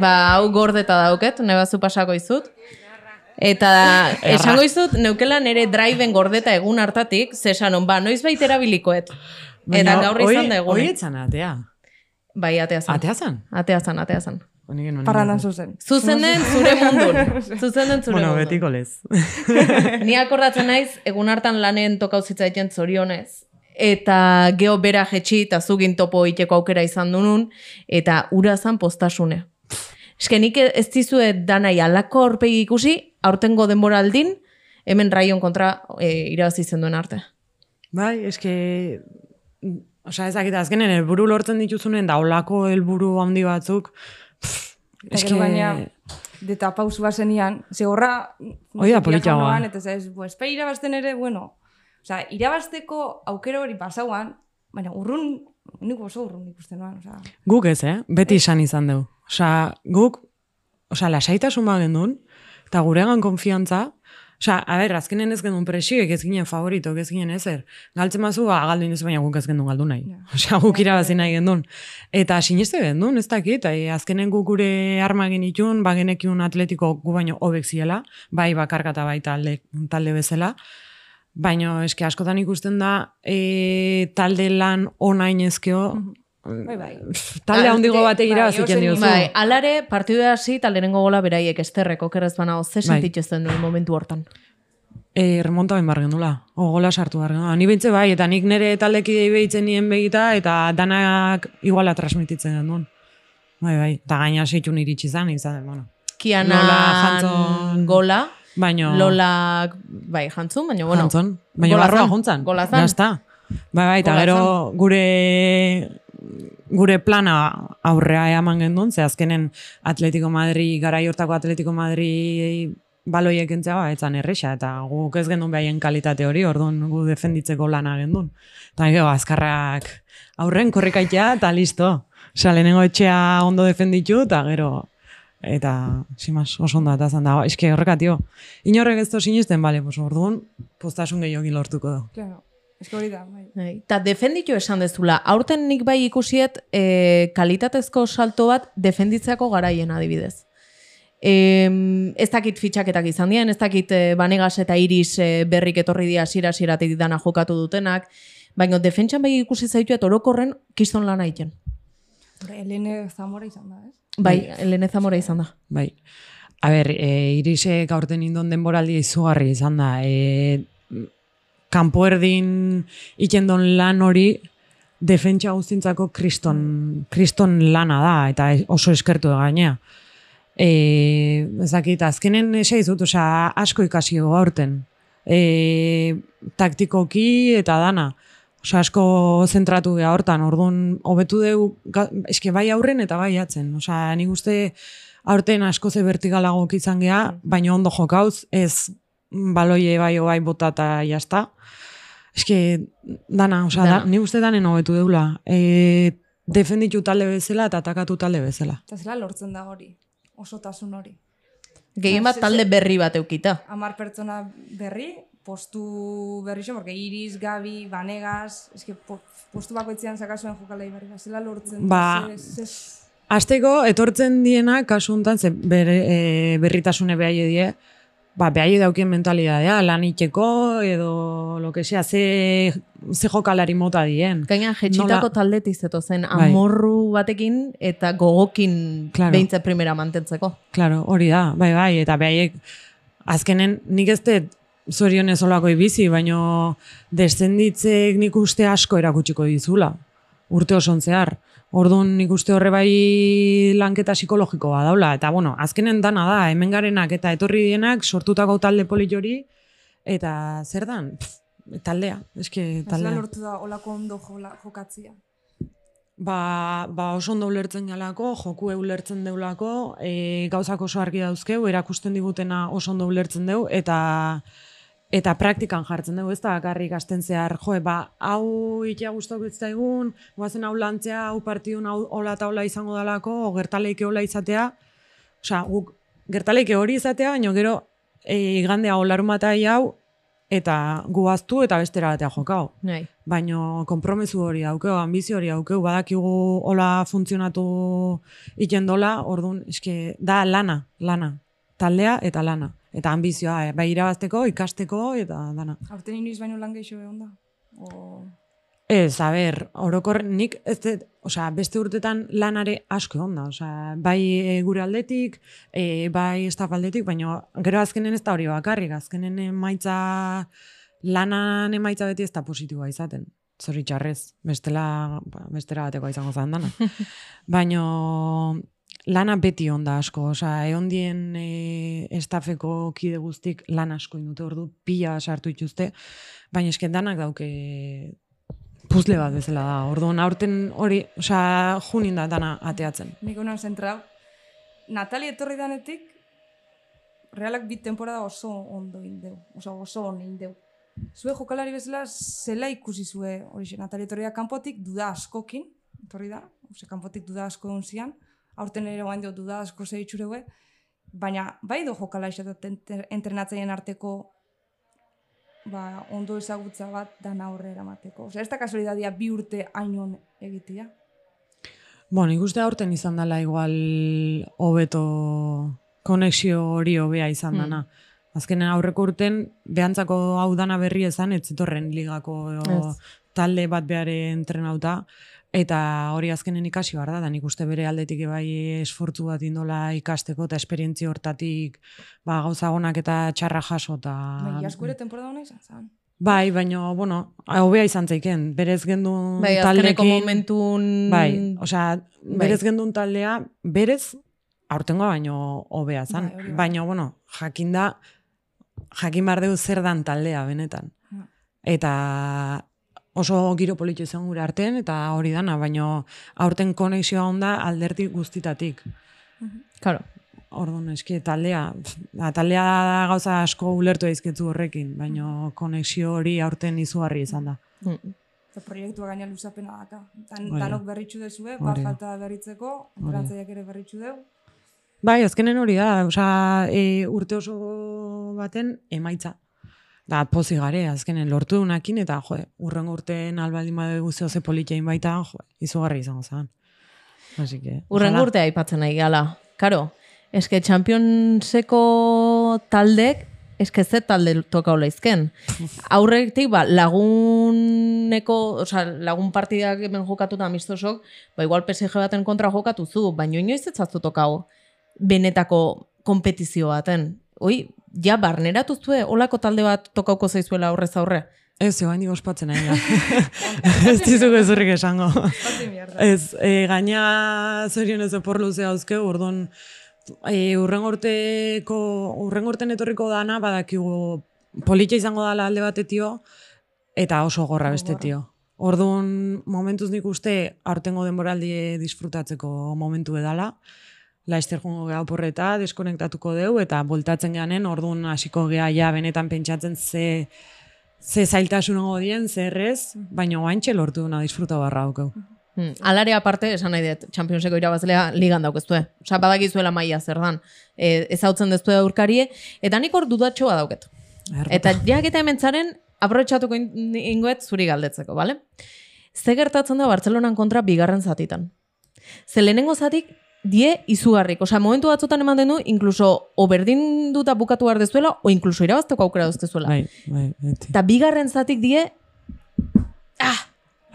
B: Ba, hau gordeta dauket, nebazu pasako izut. Eta esango izut, neukela nere driven gordeta egun hartatik, zesanon, ba, noiz baita erabilikoet. Eta gaur izan da
C: Hoi
B: egune.
C: etzan atea.
B: Bai, atea zan.
C: Atea zan?
B: Atea zan, atea zan.
C: Ninduten.
A: zuzen.
B: Zuzen den zure mundun. Zuzen den zure
C: Bueno,
B: mundun.
C: betiko lez.
B: Ni akordatzen naiz, egun hartan lanen tokau zitzaiten zorionez. Eta geho bera jetxi eta zugin topo iteko aukera izan dunun, eta ura zan postasune. Eske nik ez dizue danai alako aurpegi ikusi, aurtengo denboraldin, hemen raion kontra e, irabazi zen duen arte.
C: Bai, eske... Osa, ezakit, azkenen helburu lortzen dituzunen da olako helburu handi batzuk. pff,
A: Eta gero gaina, deta pausu bazenian, ze horra...
C: Hoi da politagoa.
A: diafonoan, Eta ez, pues, pe irabazten ere, bueno, Osa, irabazteko aukero hori pasauan, baina urrun, nik oso urrun ikusten nuan, osa.
C: Guk ez, eh? Beti izan izan dugu. Osa, guk, osa, lasaitasun bat gendun, eta guregan konfiantza, Osa, a ber, azkenen ez gendun presioek ez ginen favorito, ez ginen ezer. Galtzen mazu, ba, galdu ez baina guk ez gendun galdu nahi. Osa, guk irabazi nahi gendun. Eta siniste gendun, ez dakit, e, azkenen guk gure arma genitun, ba genekiun atletiko gu baino hobek ziela, bai bakarkata bai talde, talde bezala. Baina eske askotan ikusten da e, talde lan onain ezkeo,
A: Bai, bai.
C: talde
A: Ah,
C: handigo
A: de-
C: bate
A: bai,
C: irabaziken
A: ozen
C: diozu.
B: Bai, alare, partidu hasi, eta lehenengo gola beraiek esterreko, kerrez bana, ze
C: Bai.
B: sentitzen duen momentu hortan.
C: E, remonta ben bar gendula. O, gola sartu bar gendula. Ni bintze bai, eta nik nire taldekidei behitzen nien begita, eta danak iguala transmititzen genduen. Bai, bai. Eta gaina seitun iritsi zan, izan, bueno.
B: Kiana
C: Lola jantzon-
B: gola,
C: Baino,
B: Lola, bai, jantzun, baina, bueno,
C: jantzon. Baina barroa
B: zan,
C: jontzan.
B: gola zan.
C: Ya está. Bai, bai, eta gero gure gure plana aurrea eman gendun, ze azkenen Atletico Madrid, garai hortako Atletico Madrid baloiek entzea, ba, etzan erresa, eta guk ez gendun behaien kalitate hori, orduan gu defenditzeko lana gendun. Eta gero, azkarrak aurren korrikaitea, eta listo. Osea, lehenengo etxea ondo defenditu, eta gero, eta, simas, oso ondo eta zan da, eske horrekatio. Inorrek ez to sinisten, bale, pues orduan, postasun gehiagin lortuko du.
A: Claro. Que hori da, bai.
B: Bai, Ta defenditu esan dezula, aurten nik bai ikusiet e, kalitatezko salto bat defenditzeako garaien adibidez. E, ez dakit fitxaketak izan dien, ez dakit e, banegas eta iris e, berrik etorri dia sira siratik dana jokatu dutenak, baina defentsan bai ikusi zaituet orokorren kiston lana egiten.
A: Elene Zamora izan da, ez?
B: Bai, Elene Zamora izan da.
C: Bai. A ber, e, irisek aurten indon denboraldi izugarri izan da. E, kanpo erdin ikendon lan hori defentsa guztintzako kriston, kriston lana da, eta oso eskertu da gainea. E, ezakit, azkenen esai dut, osea, asko ikasi dugu aurten. E, taktikoki eta dana. Osea, asko zentratu geha hortan, orduan, hobetu ga- eske bai aurren eta bai atzen. Osea, nik uste aurten asko ze vertigalago izan geha, baina ondo jokauz, ez baloie bai bai bota eta jazta. Eske, dana, osea, da,
B: Dana.
C: nik uste danen hobetu deula. E, defenditu talde bezala eta atakatu talde bezala.
A: Eta zela lortzen da hori, osotasun hori.
B: Gehien bat
A: Ze-
B: talde berri bat eukita.
A: Amar pertsona berri, postu berri porque Iris, Gabi, Banegas, eske po, postu bakoitzean sakasuen jokalei berri, zela lortzen
C: Ba,
A: da,
C: Azteko, etortzen diena, kasu honetan, ze bere, e, berritasune behaie die, ba, behaie daukien mentalidadea, lan itxeko, edo, lo que sea, ze, ze jokalari mota dien.
B: Gaina, jetxitako
C: Nola-
B: taldetik zeto zen,
C: Bai.
B: amorru batekin eta gogokin
C: Claro.
B: behintzat primera mantentzeko.
C: Claro, hori da, bai, bai, eta behaiek, azkenen, nik ez dut zorionez olako ibizi, baino descenditzek nik uste asko erakutsiko dizula, urte oson zehar. Orduan nik uste horre bai lanketa psikologikoa daula, eta bueno, azkenen dana da, hemen garenak eta etorri dienak sortutako talde polit hori, eta zer dan? Pff, taldea, eske taldea.
A: lortu da olako ondo jola, jokatzia.
C: Ba, ba oso ondo ulertzen galako, joku ulertzen deulako, e, gauzak oso argi dauzkeu, erakusten digutena oso ondo ulertzen deu, eta eta praktikan jartzen dugu, ez da, bakarrik asten zehar, jo, ba, hau ikia guztok egun, guazen hau lantzea, hau partidun hau hola eta hola izango dalako, o gertaleike hola izatea, osea, guk gertaleike hori izatea, baina gero e, igandea olarumatai hau, eta guaztu eta bestera batea jokau
B: Bai.
C: baino konpromesu hori daukeu, ambizio hori daukeu, badakigu hola funtzionatu ikendola, orduan, eske, da lana, lana, taldea eta lana. Eta ambizioa, eh, bai irabazteko, ikasteko, eta dana.
A: Aurten inoiz baino lan gehiago egon da? O...
C: Ez, a ber, orokor, nik ez dut, osea, beste urtetan lanare asko egon da, osea, bai e, gure aldetik, e, bai estaf aldetik, baina gero azkenen ez da hori bakarrik, azkenen emaitza, lanan emaitza beti ez da positiboa izaten. Zoritxarrez, bestela, ba, bestera batekoa izango zan dana. Baina lana beti onda asko, osea, egon dien e, estafeko kide guztik lan asko indute ordu, pila sartu ituzte, baina esken danak dauke puzle bat bezala da. Orduan aurten hori, osea, junin da dana ateatzen.
A: Nik honan zentrau. Natali etorri danetik, realak bit temporada oso ondo indeu. Oso, oso ondo indeu. Zue jokalari bezala zela ikusi zue, hori Natali etorri da kanpotik, duda askokin, etorri da, ose, kanpotik duda asko egon zian, aurten ere guain dio duda asko zeitzureue, baina bai do jokalari eta entrenatzaien arteko ba, ondo ezagutza bat dana horre eramateko. Osea, ez da kasualidadia bi urte hainon egitea.
C: Bueno, nik uste aurten izan dela igual hobeto konexio hori hobea izan
B: Hmm.
C: dana. Azkenen aurreko urten, behantzako hau dana berri ezan, ez zitorren ligako
B: Ez.
C: talde bat behare entrenauta, eta hori azkenen ikasi behar da, da nik uste bere aldetik bai esfortzu bat indola ikasteko, eta esperientzia hortatik ba, gauza onak eta txarra jaso, eta...
A: Bai, asko ere temporada hona izan zen.
C: Bai, baina, bueno, hobea izan zeiken, berez gendun
B: Bai, azkeneko
C: taldekin...
B: momentun...
C: Bai, osea,
B: Bai.
C: berez gendun taldea, berez, aurtengoa baino hobea zan.
A: Bai, bai.
C: Baina, bueno, jakin da, jakin behar zer dan taldea, benetan. Eta oso giro politxo izan gure artean, eta hori dana, baina aurten konexioa onda alderdi guztitatik.
B: Claro.
C: Orduan, eski, taldea, da, taldea da gauza asko ulertu daizketzu horrekin, baina konexio hori aurten izugarri izan da.
B: Mm.
A: Eta proiektua gaina luzapena daka.
C: Da.
A: danok berritxu dezue, bat
C: da.
A: falta berritzeko, entrentzaileak ere berritxu deu.
C: Bai, azkenen hori da, osea, e, urte oso baten emaitza. Da, pozi gare, azkenen lortu dunakin, eta, jo, urrengo urteen albaldin badugu zeo ze politxein baita, jo, izugarri izango zen. Así que,
B: Urren
C: ojalá.
B: urte aipatzen nahi gala. Karo, eske Championseko taldek, eske ze talde toka izken. Aurretik, ba, laguneko, oza, lagun partidak hemen jokatuta amistosok, ba, igual PSG baten kontra jokatu zu, baina inoiz ez zaztu tokau benetako kompetizio baten. Oi, ja barneratu zue, olako talde bat tokauko zaizuela aurrez aurre.
C: Ez, joan dik ospatzen nahi. ez dizugu ezurrik esango. ez, e, gaina zorion ez opor luze hauzke, orduan e, urren urteko, urren urten etorriko dana, badakigu politia izango dala alde batetio, eta oso gorra bestetio. Orduan, momentuz nik uste, aurtengo denboraldi disfrutatzeko momentu edala. Laizter jongo geha oporreta, deskonektatuko deu, eta voltatzen geanen, orduan hasiko geha ja benetan pentsatzen ze, ze zailtasun dien, zer ez, baina oaintxe lortu duna disfruta barra daukau.
B: Hmm. Alare aparte, esan nahi dut, Championseko irabazlea ligan daukeztue. Osa, badakizuela maia zer dan. E, ez hau deztu aurkarie, eta nik hor dudatxoa dauket. Eta jak eta hemen zaren, aprobetsatuko in- ingoet zuri galdetzeko, bale? Ze gertatzen da Bartzelonan kontra bigarren zatitan. Ze lehenengo zatik, die izugarrik. Osea, momentu batzutan ematen du, inkluso o berdin duta bukatu behar dezuela, o inkluso irabazteko aukera duztezuela.
C: Bai, bai, beti.
B: Eta bigarren zatik die,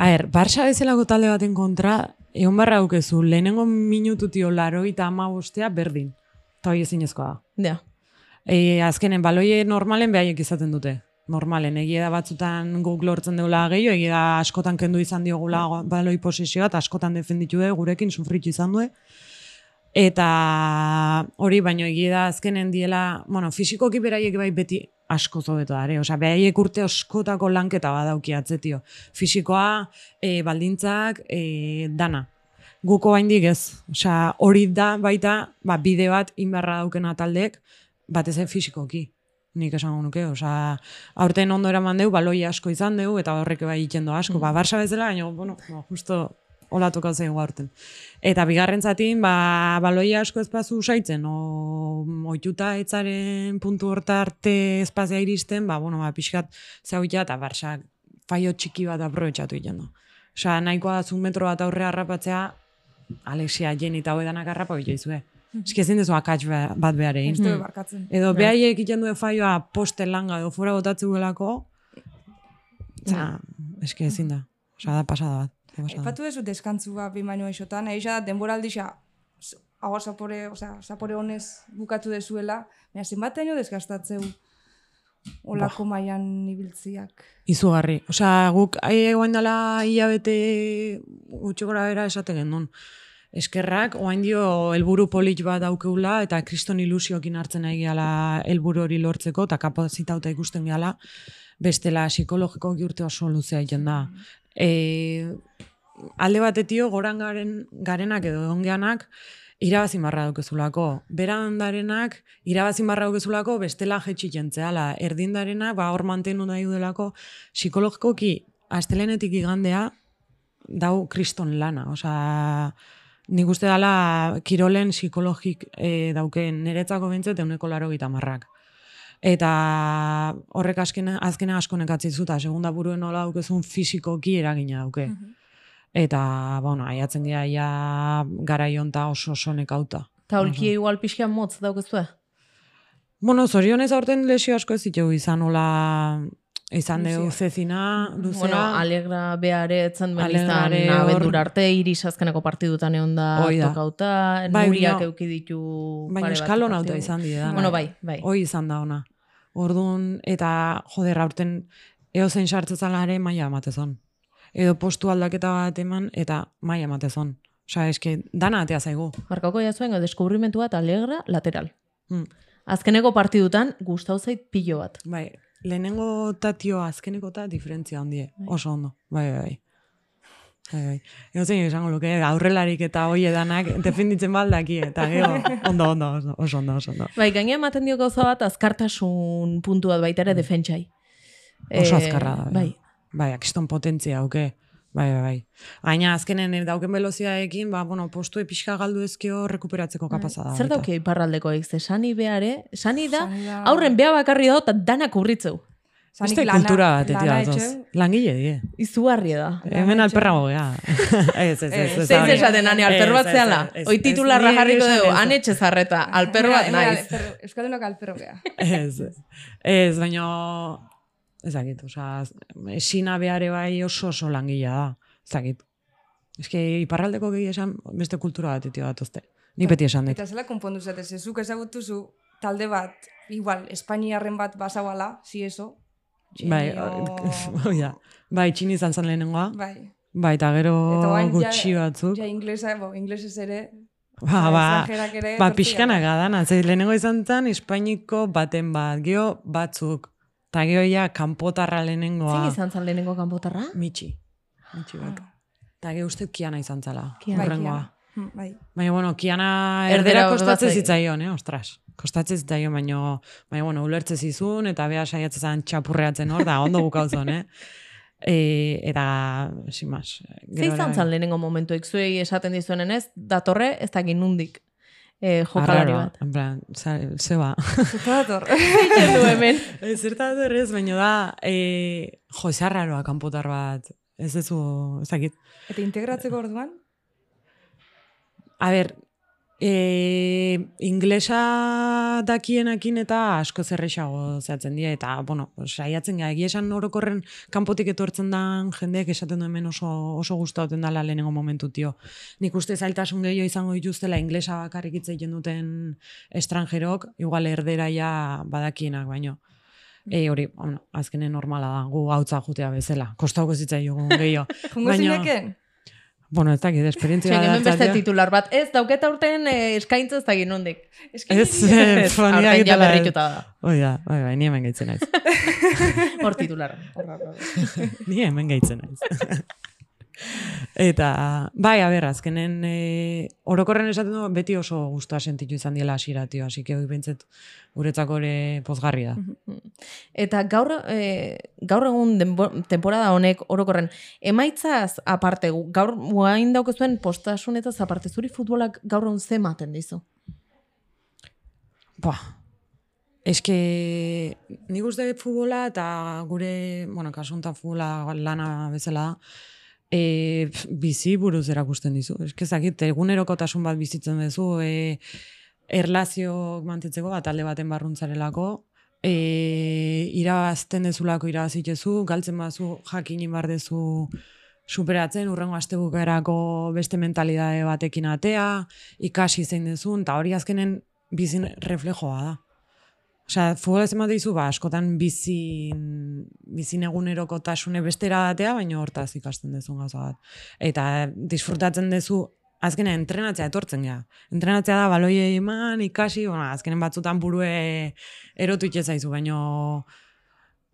C: Aher, Barça bezalako talde baten kontra, egon barra dukezu, lehenengo minututio laro eta ama bostea berdin. Eta hori ezinezkoa da.
B: ja,
C: E, azkenen, baloie normalen behaiek izaten dute. Normalen, egia da batzutan guk lortzen deula gehiago, egia da askotan kendu izan diogula baloi posizioa, eta askotan defenditu du, gurekin sufritu izan du. Eta hori, baino egia da azkenen diela, bueno, fisikoki beraiek bai beti asko zobeto dare. Osea, beraiek urte askotako lanketa badauki atzetio. Fisikoa, e, baldintzak, e, dana. Guko baindik ez. Osea, hori da baita, ba, bide bat inbarra daukena taldek, batez ere fisikoki. Nik esango nuke, osea, aurten ondo eraman deu, baloi asko izan deu, eta horrek bai itxendo asko. Ba, Barça bezala, baina, bueno, ba, justo tokatu zaigu aurten. Eta bigarren zatin, ba, baloi asko ezpazu usaitzen, o, oituta etzaren puntu horta arte espazia iristen, ba, bueno, ba, pixkat zautia eta Barça faio txiki bat aprobetsatu egiten du. Osea, nahikoa da metro bat aurre harrapatzea, Alexia, Jenny eta hoedanak harrapa bila izue. Eski ezin dezu akats be- bat behar egin.
A: Du barkatzen.
C: Edo behaiek egiten duen faioa poste langa edo fora botatzu gelako, Za, eski ezin da. Osa, da pasada bat.
A: Aipatu duzu deskantzua behin baino eixotan, eixa denboraldi xa, s- hau zapore, osea, zapore honez bukatu dezuela, baina zenbateaino desgastatzeu olako mailan ibiltziak.
C: Izugarri. Osea, guk egoen dela hilabete gutxi gora bera esaten genuen. Eskerrak, oain dio helburu polit bat daukeula eta kriston ilusiokin hartzen nahi gehala helburu hori lortzeko eta kapazitauta ikusten gehala bestela psikologiko urte oso luzea egiten da. E, alde batetio goran garen, garenak edo ongeanak irabazi marra daukezulako. Berandarenak irabazi marra daukezulako bestela jetxi jentzeala. Erdindarenak ba hor mantenu nahi dudelako psikologikoki astelenetik igandea dau kriston lana. Osea, nik uste dala kirolen psikologik e, dauken niretzako bintzet euneko laro gita marrak. Eta horrek azkena, azkena asko nekatzi zuta, segunda buruen nola daukezun fisikoki eragina dauke. Eta, bueno, aiatzen gira ja garaionta oso oso nekauta.
B: eta holkia igual pixka motz daukezue.
C: Bueno, zorionez aurten lesio asko ez ditugu izan, hola izan dugu zezina, luzea.
B: Bueno, alegra beare etzen benizan
C: hor-
B: abendur arte, iris azkeneko partidutan egon da tokauta,
C: Bai,
B: nuriak
C: baina-
B: euki ditu
C: Baina
B: pare bat
C: eskalon auto izan dira.
B: Bueno, bai, bai.
C: Hoi izan da ona. Orduan, eta joder, aurten eozein sartzezala ere maia ematezon. Edo postu aldaketa bat eman, eta maia ematezon. Osa, eske, dana atea zaigu.
B: Markako jazuen, deskubrimentu bat alegra lateral.
C: Mm.
B: Azkeneko partidutan gustau zait pilo bat.
C: Bai, lehenengo tatio azkeneko ta diferentzia handie. Oso ondo. Bai, bai, bai. Bai, bai. Ego zein esango luke, aurrelarik eta hoi edanak defenditzen baldaki, eta gero, ondo, ondo, oso, oso ondo, oso ondo.
B: Bai, gaina ematen dio gauza bat azkartasun puntu bat baita ere defentsai.
C: Oso
B: Eh,
C: azkarra da.
B: Bai.
C: Bai, akiston potentzia, auke. Bai, bai, bai. Gaina azkenen eh, dauken veloziadekin, ba, bueno, postu pixka galdu ezkio rekuperatzeko.
B: Bai. Zer dauke iparraldekoek, ze sani beare, sani da,
A: da-
B: aurren bea bakarri dago eta danak urritzeu.
C: Beste kultura bat, eti
A: lana
C: datoz. Langile die.
B: Izugarria da.
C: Hemen
A: etxe.
C: alperrago gea. ez, ez, ez. hori.
B: esaten, ane, alperro bat zehala. Oi titularra jarriko dugu, anetxe zarreta, alperro bat naiz.
A: Euskaldunok alperro gea.
C: Ez, ez. Baina... Ez dakit, oza, esina beare bai oso oso langilea da. Ez dakit. Ez que iparraldeko gehi esan beste kultura bat etio datozte. Ni beti esan dut.
A: Eta zela konpondu zatez, zezuk ezagutuzu talde bat, igual, Espainiarren bat basauala, si eso.
C: Bai,
A: Txinio-
C: hoi da. Bai, txini izan zen lehenengoa.
A: bai.
C: Bai, eta gero
A: ja-
C: gutxi batzuk.
A: Ja, inglesa, bo, inglesez ere,
C: Ba, ba,
A: ere
C: ba pixkana gadana. Ze lehenengo izan zen, Espainiko baten bat, geho batzuk. Eta geho ja, kanpotarra lehenengoa.
B: Zein izan zan lehenengo kanpotarra?
C: Mitxi. Mitxi bat. Eta geho uste kiana izan zala.
B: Kiana.
A: Bai. Kiana. Hm, Bai.
C: Baina, bueno, kiana
B: Erdera
C: erdera kostatzen zitzaion, eh, ostras. Kostatzen zitzaion, baina, baina, bueno, ulertze zizun, eta beha saiatzen zen txapurreatzen hor, da, ondo bukauzon, eh. E, eta, sin mas.
B: Ze izan zan lehenengo momentuek zuei esaten dizuenen ez, datorre ez dakit nundik e, jokalari bat.
C: En plan, za- ze ba.
A: Zuta dator.
B: Egiten du hemen.
C: Ez zerta ez, baina da, e, jo, kanpotar bat. Ez dezu, ez dakit.
A: Eta integratzeko orduan,
C: A ber, e, inglesa dakienakin eta asko zerrexago zehatzen dira, eta, bueno, saiatzen gara, egia esan orokorren kanpotik etortzen dan jendeek esaten du hemen oso, oso gustauten dala lehenengo momentu, tio. Nik uste zailtasun gehiago izango dituztela inglesa bakarrik hitz egiten duten estrangerok, igual erdera ja badakienak baino. E, hori, bueno, azkenen normala da, gu gautza jutea bezala. Kostauko zitzaigun gehiago.
A: jungo zineken?
C: Bueno, ez dakit, esperientzia
B: Txek, hemen beste titular bat. Ez, dauketa urten eh, eskaintza ez dakit nundik.
C: Ez, eh,
B: Ez,
C: fonia egitela.
B: berrituta da.
C: Oi da, bai, bai, ni hemen gaitzen naiz.
B: Hor titular.
C: ni hemen gaitzen naiz. Eta, bai, a ber, azkenen, e, orokorren esaten du, beti oso guztua sentitu izan diela hasiera tio, hasi que bintzet guretzako ere pozgarri da.
B: Eta gaur, e, gaur egun denbo, temporada honek orokorren, emaitzaz aparte, gaur guain daukezuen postasunetaz aparte, zuri futbolak gaur egun ze ematen dizu?
C: Ba, eske, nik uste futbola eta gure, bueno, kasuntan futbola lana bezala da, e, bizi buruz erakusten dizu. Eske zakit, egunerokotasun bat bizitzen duzu, e, erlazio mantitzeko bat talde baten barruntzarelako, e, irabazten dezulako irabazitezu, galtzen bazu jakin bar dezu superatzen, urrengo astebukerako beste mentalidade batekin atea, ikasi zein dezun, eta hori azkenen bizin reflejoa da. Osea, futbola ez emate dizu, ba, askotan bizin, bizin egunerokotasune bestera datea, baina hortaz ikasten dezun gauza bat. Eta disfrutatzen dezu, azkenen entrenatzea etortzen gea. Entrenatzea da, baloi eman, ikasi, bueno, azkenen batzutan burue erotu itxezaizu, baina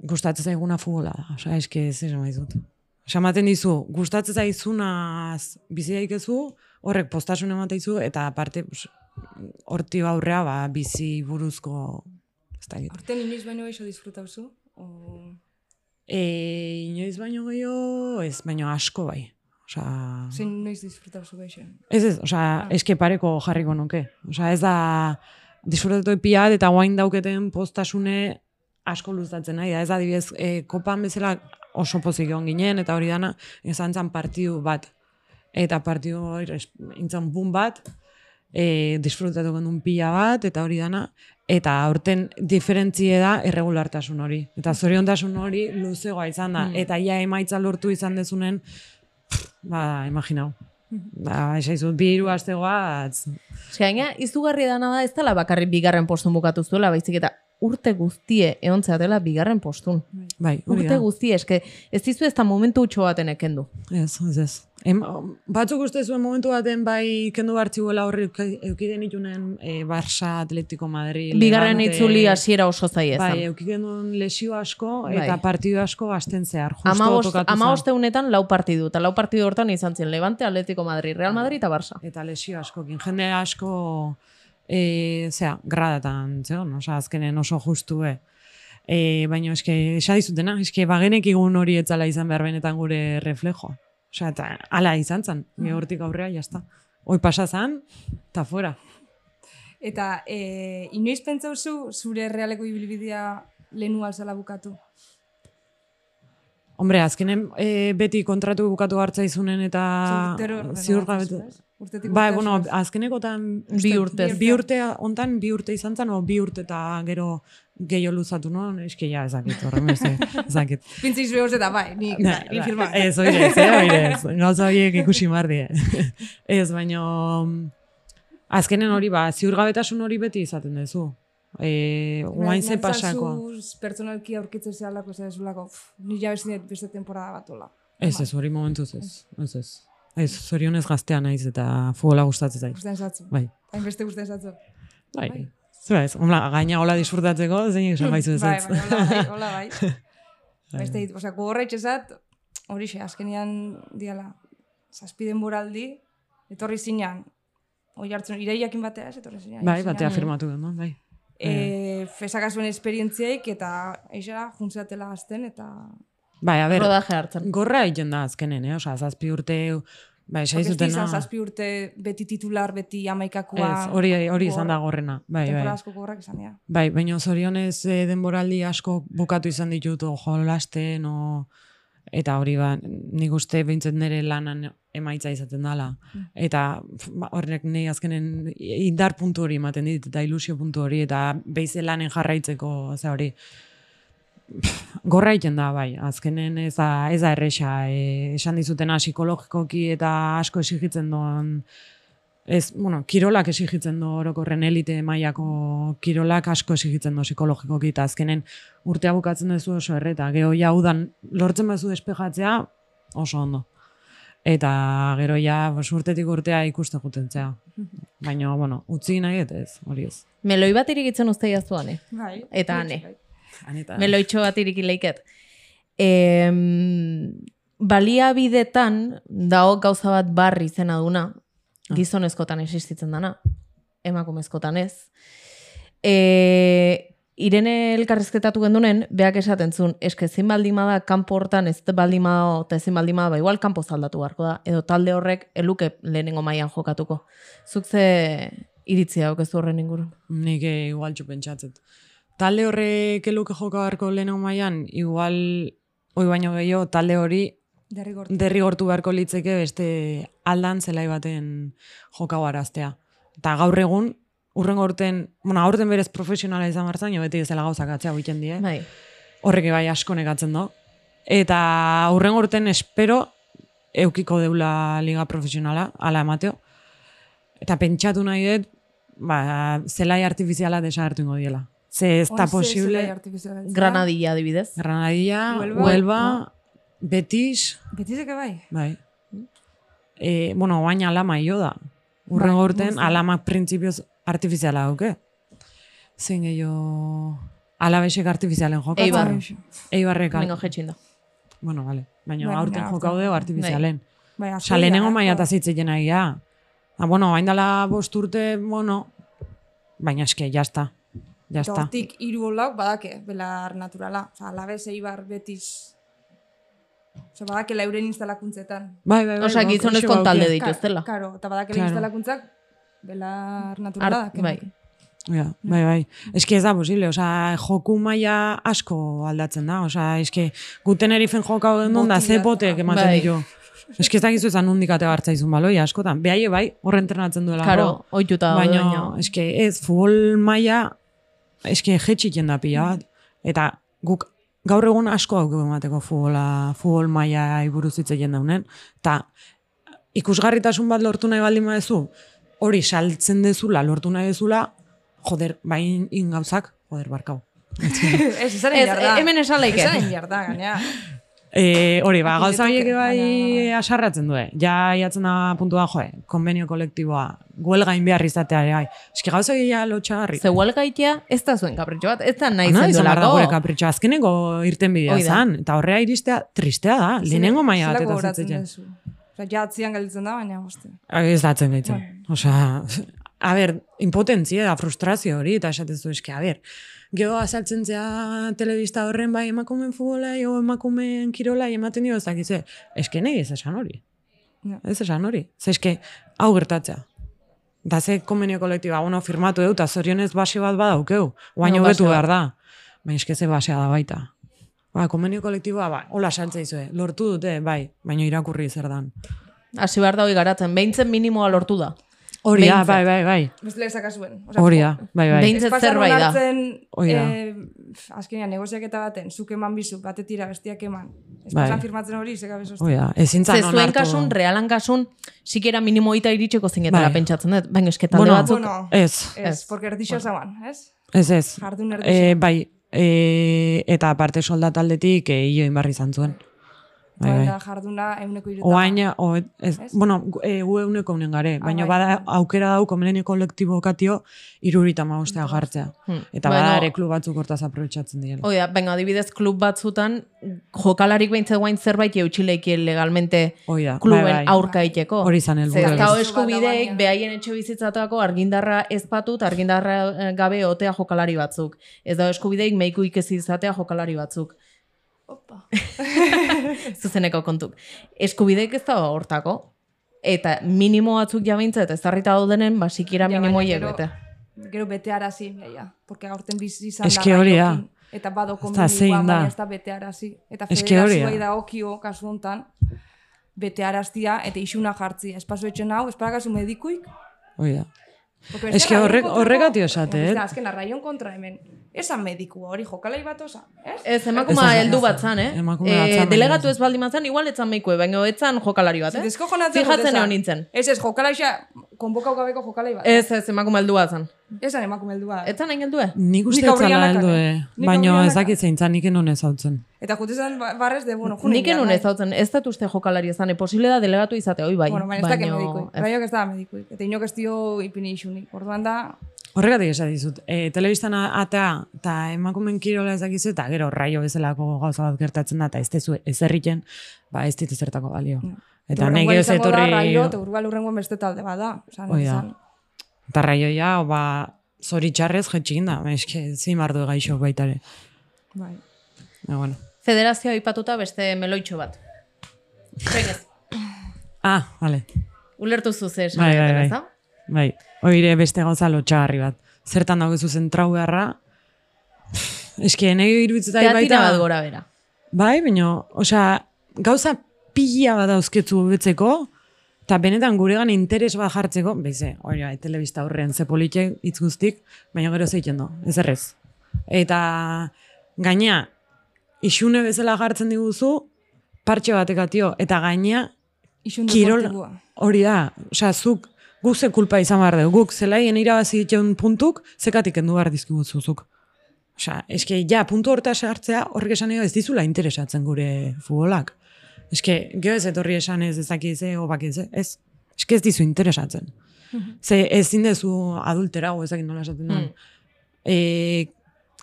C: gustatzen zaiguna futbola da. Osea, eske ez esan maizut. Osea, ematen dizu, gustatzen zaizunaz bizi daikezu, horrek postasun emateizu, eta aparte, horti aurrea, ba, bizi buruzko, ez da.
A: Horten inoiz baino eixo disfrutauzu? O...
C: E, inoiz baino gehiago, ez, baino asko bai. Osea,
A: Zein noiz disfrutauzu gaixo?
C: ez ez, osea, eske pareko jarriko nuke. Osea, ez da, disfrutatu epiat eta guain dauketen postasune asko luzatzen nahi da. Ez adibidez, e, kopan bezala oso pozik egon ginen, eta hori dana, izan zen partidu bat. Eta partidu hori, intzan bun bat, e, disfrutatu gendun pila bat, eta hori dana, eta aurten diferentzie da erregulartasun hori. Eta zoriontasun hori luzegoa izan da. Eta ja emaitza lortu izan dezunen, pff, ba, imaginau. Ba, esaizut, bi hiru astegoa,
B: Eske gaina, izugarri dana da ez dela bakarrik bigarren postun bukatu zuela, baizik eta urte guztie egon dela bigarren postun.
C: bai,
B: Urte guztie, eske ez dizu ez da momentu utxo baten ekendu.
C: Ez, ez, ez. Em, batzuk uste zuen momentu baten bai kendu bartziuela horri eukiden itunen e, Barça, Atletico Madrid,
B: Bigarren itzuli hasiera oso
C: Bai,
B: ezan.
C: eukiden duen lesio asko
B: Bai.
C: eta partidu asko asten zehar. Tokatu zen.
B: amabosteunetan lau partidu, eta lau partidu hortan izan ziren Levante, Atletico Madrid, Real Madrid eta Barça.
C: Eta lesio askokin. Jende asko, e, zera, gradatan, zeon, osea, azkenen oso justu, e. E, baina eske, esa dizutena, eske bagenek igun hori etzala izan behar benetan gure reflejoa. Osea, eta ala izan zen, mm. hortik aurrea, jazta. Hoi pasa zan, eta fuera.
A: Eta e, inoiz pentsauzu zure realeko ibilbidea lehenu alzala bukatu?
C: Hombre, azkenen e, beti kontratu bukatu hartza izunen eta ziurgabetu. Bai,
A: urtera
C: bueno, azkenekotan
B: Bi urtez.
C: Bi urte ontan bi urte izan zen, o bi urte eta gero gehiago luzatu no? Eske ja, ezakit, horren beste, ezakit.
A: Pintzi horz eta bai, ni,
C: Na,
A: ni firma.
C: Ez, oire, ez, eh, oire, ez. Gauza horiek ikusi mar die. ez, baino... Azkenen hori ba, ziurgabetasun hori beti izaten duzu. E, guain ze pasakoa.
A: Pertsonalki aurkitzen zehalako, ez zulako, ni ja bezin beste temporada bat ola.
C: Ez, ez, hori momentuz ez. Ez, ez. Ez, zorionez gaztea naiz eta futbola gustatzen zait.
A: Gusten zatzu.
C: Bai.
A: Hain beste gusten zatzu.
C: Bai.
A: Bai.
C: Zura ez, hola, gaina hola disfrutatzeko, zeinik esan baizu ez
A: Bai, bai, hola bai, hola bai. Beste dit, osea, gogorra itxezat, hori xe, azkenian diala, zazpiden boraldi, etorri zinean, hori hartzen, iraiakin batea ez, etorri zinean.
C: Bai, batea firmatu den, no? bai.
A: E, fesaka zuen esperientziaik, eta eixera, juntzeatela azten, eta...
C: Bai, a ber,
B: Rodaje hartzen.
C: gorra egiten da azkenen, eh? Osa, zazpi urte, bai, zutena.
A: izan zazpi urte, beti titular, beti amaikakoa.
C: Ez, hori, hori izan da gorrena. Bai,
A: Temporada
C: bai.
A: asko gogorrak izan dira.
C: Bai, baina zorionez eh, denboraldi asko bukatu izan ditut, o jolasten, o... Eta hori ba, nik uste behintzet nire lanan emaitza izaten dela. Eta pf, ba, horrek nahi azkenen indar puntu hori ematen dit, eta ilusio puntu hori, eta beize lanen jarraitzeko, ze hori, gorra egiten da, bai, azkenen ez da, ez da erresa, e, esan dizutena psikologikoki eta asko esigitzen doan, ez, bueno, kirolak esigitzen do orokorren elite mailako kirolak asko esigitzen do psikologikoki, eta azkenen urtea bukatzen duzu oso erreta, geho ja udan lortzen bazu despejatzea, oso ondo. Eta gero ja, urtetik urtea ikuste jutentzea. Baina, bueno, utzi nahi et ez, hori ez.
B: Meloi bat irikitzen uste jaztuan, eh?
A: Bai.
B: Eta ane.
C: Anita,
B: Meloitxo bat iriki leiket. Em, baliabidetan dago gauza bat barri izena duna, gizonezkotan existitzen dana, emakumezkotan ez. E, Irene elkarrezketatu gendunen, beak esaten zuen, eske ezin baldima da, kanpo hortan ez baldima da, eta ezin baldima da, ba, igual kanpo zaldatu beharko da, edo talde horrek eluke lehenengo mailan jokatuko. Zuk ze iritzia daukezu horren ingurun.
C: Nik eh, igual txu pentsatzet. Talde horrek eluke joka beharko lehenengo mailan, igual, oi baino gehiago, talde hori
A: Derrigortu.
C: derrigortu beharko litzeke beste aldan zelai baten joka araztea. Eta gaur egun, urrengo urten, bueno, aurten berez profesionala izan martzen, jo beti ezela gauzak atzea egiten die.
B: Bai.
C: Horrek bai asko nekatzen do. Eta urrengo urten espero eukiko deula liga profesionala, ala emateo. Eta pentsatu nahi dut, ba, zelai artifiziala desagertu ingo diela. Ze ez da posible.
B: Granadilla adibidez.
C: Granadilla,
A: Huelva,
C: Huelva, Betis,
A: Betizeke bai.
C: bai. E, bueno, baina alama jo da. Urrengo
A: Bai,
C: urten
A: moztu.
C: alama printzipioz artifiziala dauke. Zein gehiago alabesek artifizialen jokatzen.
B: Eibar.
C: Eibarrek.
B: Bengo jetxin da.
C: Bueno, vale. Baina
A: Bai,
C: aurten jokau dugu artifizialen.
A: Bai,
C: Osa, lehenengo maia eta zitzen egia. Ah, bueno, hain dela bost urte, bueno, baina eske, jazta. Jazta.
A: Hortik hiru olauk badake, belar naturala. Osa, alabez, eibar, betiz. Osa, badake lauren instalakuntzetan.
C: Bai, bai, bai.
B: Osea,
C: bai,
B: gizonezko talde dituztela.
A: Karo, eta badake
C: Claro.
A: instalakuntzak, belar naturala
B: Ar-
A: dake.
B: bai.
C: Ja, bai, bai. Eski ez da posible, osea, joku maila asko aldatzen da, osea, eski guten erifen jokau den da, ze
A: Botila,
C: potek ematen
B: bai.
C: ditu. Eski ez dakizu ezan nundik ate hartzaizun baloi, askotan. Behaie bai, horre entrenatzen duela.
B: Karo, oituta
C: Baina, eske ez, futbol maila, eske jetxiken da pila bat. Eta guk gaur egun asko hau emateko futbola, futbol maila iburuz hitz egin daunen. Eta ikusgarritasun bat lortu nahi baldin badezu, hori saltzen dezula, lortu nahi dezula, joder, bain in gauzak, joder, barkau.
A: ez,
B: Ez, hemen esan laike.
A: Izan jarda, gainea.
C: E, hori, ba, gauza horiek bai asarratzen du, ja jatzen da puntua, joe, konbenio kolektiboa, guelgain behar izatea bai. Eski gauza ja lotxagarri.
B: Ze huelgaitea ez da zuen kapritxo bat, ez da nahi
C: izan behar da gure kapritxo, azkeneko irten bidea
B: Hoi da.
C: zan, eta horrea iristea tristea da, lehenengo maila bat eta zitzen.
A: Osa, ja atzian gelditzen da, baina, boste.
C: Ez datzen gaitzen. Osea, a ber, impotentzia da, frustrazio hori, eta esatezu eski, a ber, Gero azaltzen zea telebista horren bai emakumeen futbola, o emakumeen kirola, ematen dio ezakize. Eske nahi ez esan hori.
A: Ja.
C: Ez esan hori. Ze eske, hau gertatzea. Da ze konbenio kolektiba, bueno, firmatu dut, eta zorionez base bat badaukeu. Baina
B: No,
C: hobetu behar da. Baina eske ze basea da baita. Ba, konbenio kolektiboa, ba, hola saltza izue. Lortu dute, bai, baina irakurri zer dan.
B: Hasi behar da hori garatzen, behintzen minimoa lortu da.
C: Hori da, bai, bai, bai.
A: Bestela esakazuen.
C: Hori da, bai, bai.
B: Behin- Behintzat zerbait da.
C: Hori da.
A: eh, azkenean negoziaketa baten, zuk eman bizu, batetira bestiak eman. Ez
C: Bai.
A: firmatzen hori, zeka bezostu.
C: Hori da, ezin zan
B: zuen kasun, realan kasun, sikera minimo ita iritseko zingetela
C: Bai.
B: pentsatzen dut. Baina eske talde
C: Bueno,
B: batzuk...
A: Bueno,
C: Ez,
A: ez, porque erdixo zauan, ez?
C: ez, ez.
A: Jardun erdixo.
C: bai, e, eta aparte soldataldetik e, ioin barri izan zuen. Bai, bai.
A: Eta jarduna euneko ireta.
C: Oain, o, ez,
A: Ez?
C: bueno, e, gu euneko unen gare,
A: Ah,
C: baina
A: bai.
C: bada aukera dau komeneni kolektibo katio irurita maustea jartzea.
B: Hmm.
C: Eta
B: Bueno,
C: bada ere klub batzuk hortaz aprobetsatzen direla.
B: Oida, baina adibidez klub batzutan jokalarik behintzat guain zerbait eutxileikien legalmente
C: Hoi da,
B: kluben
C: bai, bai.
B: aurka iteko.
C: Hori izan helburua.
B: Ze ez dago
A: Ez.
B: eskubideik behaien etxe bizitzatako argindarra ezpatu eta argindarra eh, gabe otea jokalari batzuk. Ez dago eskubideik meiku ikezi izatea jokalari batzuk.
A: Opa.
B: Zuzeneko kontuk. Eskubideik ez dago hortako. Eta minimo batzuk jabintzat ez darrita daudenen, basikira
A: Ja,
B: minimo hiek bete.
A: Gero bete arazi, jaia. Porque aurten bizi izan
C: Eske hori da.
A: Eta
C: Ez da,
A: minimoa,
C: da.
A: baina ez da bete arazi. Eta
C: da.
A: federazioa da okio, kasu hontan, bete araztia, eta isuna jartzia. Espazo etxen hau, esparakazu medikuik,
C: Hoi da. Eske horrek- horregatik esate, eh?
A: bestela, Azken, raion kontra hemen. Esan mediku hori jokalai bat osa, ez?
B: Ez, emakuma
C: Ez, ez,
B: heldu
C: ez,
B: bat zan, eh?
C: emakume
B: Eh,
C: bat zan, baina
B: delegatu
C: ez.
B: ez baldin bat zan, igual etzan meikue, baina etzan jokalari bat, eh?
A: Zitezko jonatzen
B: Fijatzen egon nintzen.
A: Ez ez, jokalaixa, konbokau gabeko jokalai bat.
B: Ez, ez, emakume heldu bat zan.
A: Esan emakume heldua.
B: Etzan nahi heldue?
C: Nik uste
A: Nik
C: etzala
A: aurrianak,
C: heldu,
A: eh?
C: eh? Baina ez dakit zeintzan nik enun ez hautzen.
A: Eta jute zen ba- barrez de, bueno, junin.
B: Nik enun ez hautzen, ez dut uste jokalari ezan, e, posible da delegatu izate, hoi bai.
A: Bueno, baina ez dakit medikuik.
B: ez.
A: Raiok ez da medikuik. Eta inok ez dio ipini isunik. Orduan da,
C: Horregatik esan dizut, e, telebistan atea, eta emakumen kirola ez dakizu, eta gero raio bezalako gauza bat gertatzen da, eta ez tezu ez erriken, ba ez dit ezertako balio. Eta nahi
A: da
C: etorri,
A: raio, eta urgal urrengoan beste talde bada. Osan,
C: Hoi da.
A: izan.
C: eta raioia, ba, zoritxarrez jetxin da, eske zimardu gaixo baitare.
A: Bai.
C: Ja, bueno.
B: Federazioa ipatuta beste meloitxo bat. Venez,
C: Ah, vale.
B: ulertu zuze esan
C: Bai, bai, bai. Bai, oire beste gauza lotxagarri bat. Zertan dago zuzen trau beharra, eske nahi iruditzeta
B: Teatina
C: baita...
B: bat gora bera.
C: Bai, baina, osea, gauza pila bat dauzketzu betzeko, eta benetan guregan interes bat jartzeko, beize, hori bai, telebista horrean ze politxe hitz guztik, baina gero zeiten do, ez errez. Eta gaina, isune bezala jartzen diguzu, partxe batekatio, eta gaina, kirol, hori da, osea, zuk, guk ze kulpa izan behar dugu, guk zelaien irabazi dituen puntuk, zekatik endu behar dizkiguzu zuk. Osea, eske, ja, puntu horta sartzea, horrek esan ez dizula interesatzen gure futbolak. Eske, geho ez etorri esan ez ezaki ze, obak ez, ez. Eske ez dizu interesatzen. Ze ezin dezu adultera, o ezakit nola esaten den. E,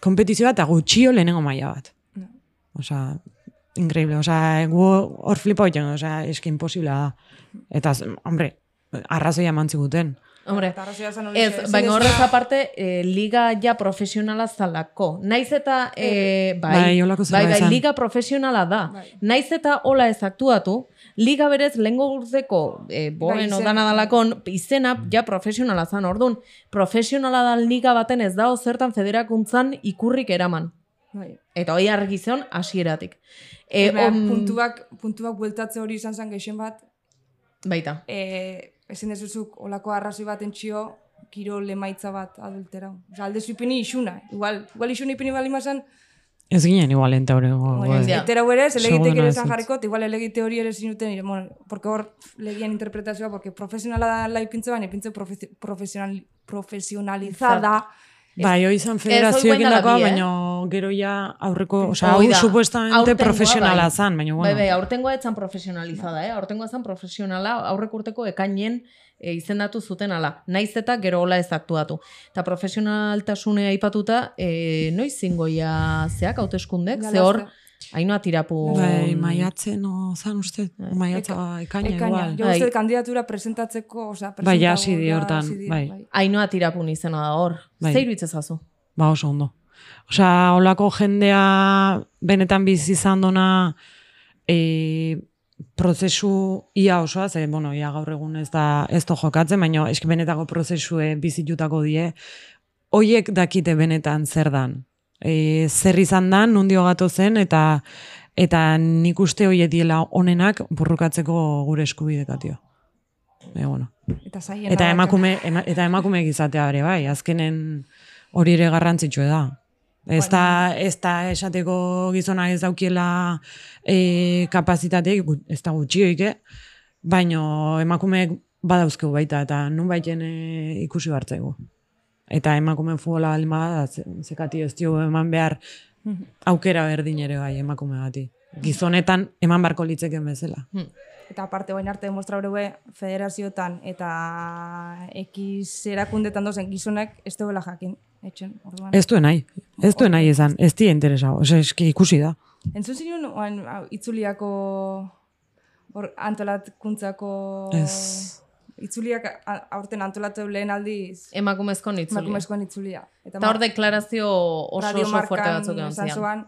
C: kompetizioa eta gutxio lehenengo maila bat.
A: Ja.
C: Osea, increíble. Osea, gu hor flipa hoiten, osea, eske imposible da. Eta, hombre, arrazoia eman ziguten.
B: Hombre,
A: hori,
B: Ez, baina horrez aparte, eh, liga ja profesionala zalako. Naiz eta, eh, bai,
C: Bai,
B: bai, bai, liga profesionala da.
A: Bai.
B: Naiz eta hola ez aktuatu, liga berez lehengo urteko, eh, boen
A: Bai,
B: odana dalakon, izena ja profesionala zan, orduan, profesionala da liga baten ez dago zertan federakuntzan ikurrik eraman.
A: Bai.
B: Eta hoi argi zion hasieratik. E,
A: Baina
B: on-
A: puntuak, puntuak bueltatze hori izan zen gehien bat,
B: Baita.
A: e, ezin dezuzuk olako arrazoi bat entxio, kirol emaitza bat adultera. Osa, alde ipini isuna. Igual, igual isuna ipini bali mazan,
C: Ez ginen igual ente hori.
A: Etera ere, ere
C: ez
A: esan
C: dut.
A: jarriko, eta igual elegite hori ere zinuten, ire, bueno, porque hor legian interpretazioa, porque profesionala da la ipintze baina ipintze profe- profesional, profesionalizada.
C: Bai, hoi izan
B: hoi guain
C: dagoa,
B: bi, eh?
C: baina gero ja aurreko,
B: Hoi
C: hau
B: da.
C: supuestamente profesionala
B: bai.
C: zan, baina
B: Bai,
C: bueno.
B: bai, aurtengoa etzan profesionalizada, eh? Aurtengoa zan profesionala, aurrek urteko ekainen e, izendatu zuten ala. Naiz eta gero hola ez aktuatu. Eta profesionaltasune aipatuta, e, noiz zingoia zeak hauteskundek, ze hor, hainoa tirapu...
C: Bai, maiatzen, o, zan uste, maiatza, ekaina
A: Ekaina,
C: igual.
A: jo
B: Bai.
A: uste kandidatura presentatzeko, osea,
C: Bai, ja,
A: presentago,
C: hasi di hortan,
A: di,
C: bai.
B: Ainoa tirapun izena da hor.
C: Bai.
B: Zeiru itzezazu.
C: Ba, oso ondo. Osea, olako jendea benetan bizi izan dona e, prozesu ia osoa, ze, bueno, ia gaur egun ez da ez do jokatzen, baina eski benetako prozesue bizitutako die, hoiek dakite benetan zer dan. E, zer izan dan, nundio gato zen, eta eta nik uste hoiek diela onenak burrukatzeko gure eskubidekatio. E, bueno.
A: Eta.
C: Eta emakume, ema, eta emakume izatea ere bai, azkenen hori ere garrantzitsua da. Ez da, ez da esateko gizona ez daukiela e, kapazitateik, ez da gutxioik, eh? baino emakumeek badauzkeu baita, eta nun baiten e, ikusi bartzaigu. Eta emakume futbola bada, ze- zekati ez dio eman behar aukera berdin ere bai emakume bati. Gizonetan eman barko litzeken bezala.
A: Eta aparte, bain arte demostra breue federazioetan eta X erakundetan dozen gizonek ez duela jakin. Etxen, orduan.
C: Ez duen nahi, ez duen nahi izan, ez di interesa, ose, eski ikusi da.
A: Entzun zinun, hau, itzuliako hor, antolatkuntzako...
C: Ez.
A: Itzuliak a- aurten antolatu lehen aldiz
B: Emakumezko nitzulia.
A: emakumezkoen itzulia.
B: Eta hor deklarazio oso oso fuerte batzuk egon zian.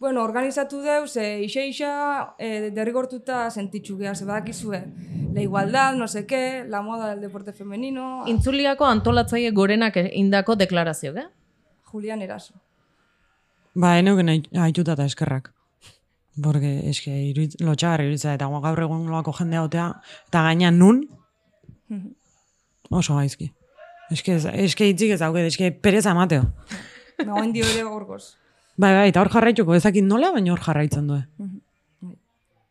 A: Bueno, organizatu deu, ze ixa ixa e, derrigortuta sentitxu geha, ze badakizue. La igualdad, no qué, la moda del deporte femenino,
B: Intzuliako antolatzaile gorenak indako deklarazio, eh?
A: Julian Eraso.
C: Ba, eneuken haituta eta eskerrak. Porque eske iruit, lotxagarri iruitza eta gaur egun loako jende hautea, eta gaina nun, oso gaizki. Eske, eske hitzik ez dauket, eske pereza amateo.
A: Na, oin dio ere gorgoz.
C: Bai, bai, eta hor jarraituko, ezakit nola, baina hor jarraitzen du.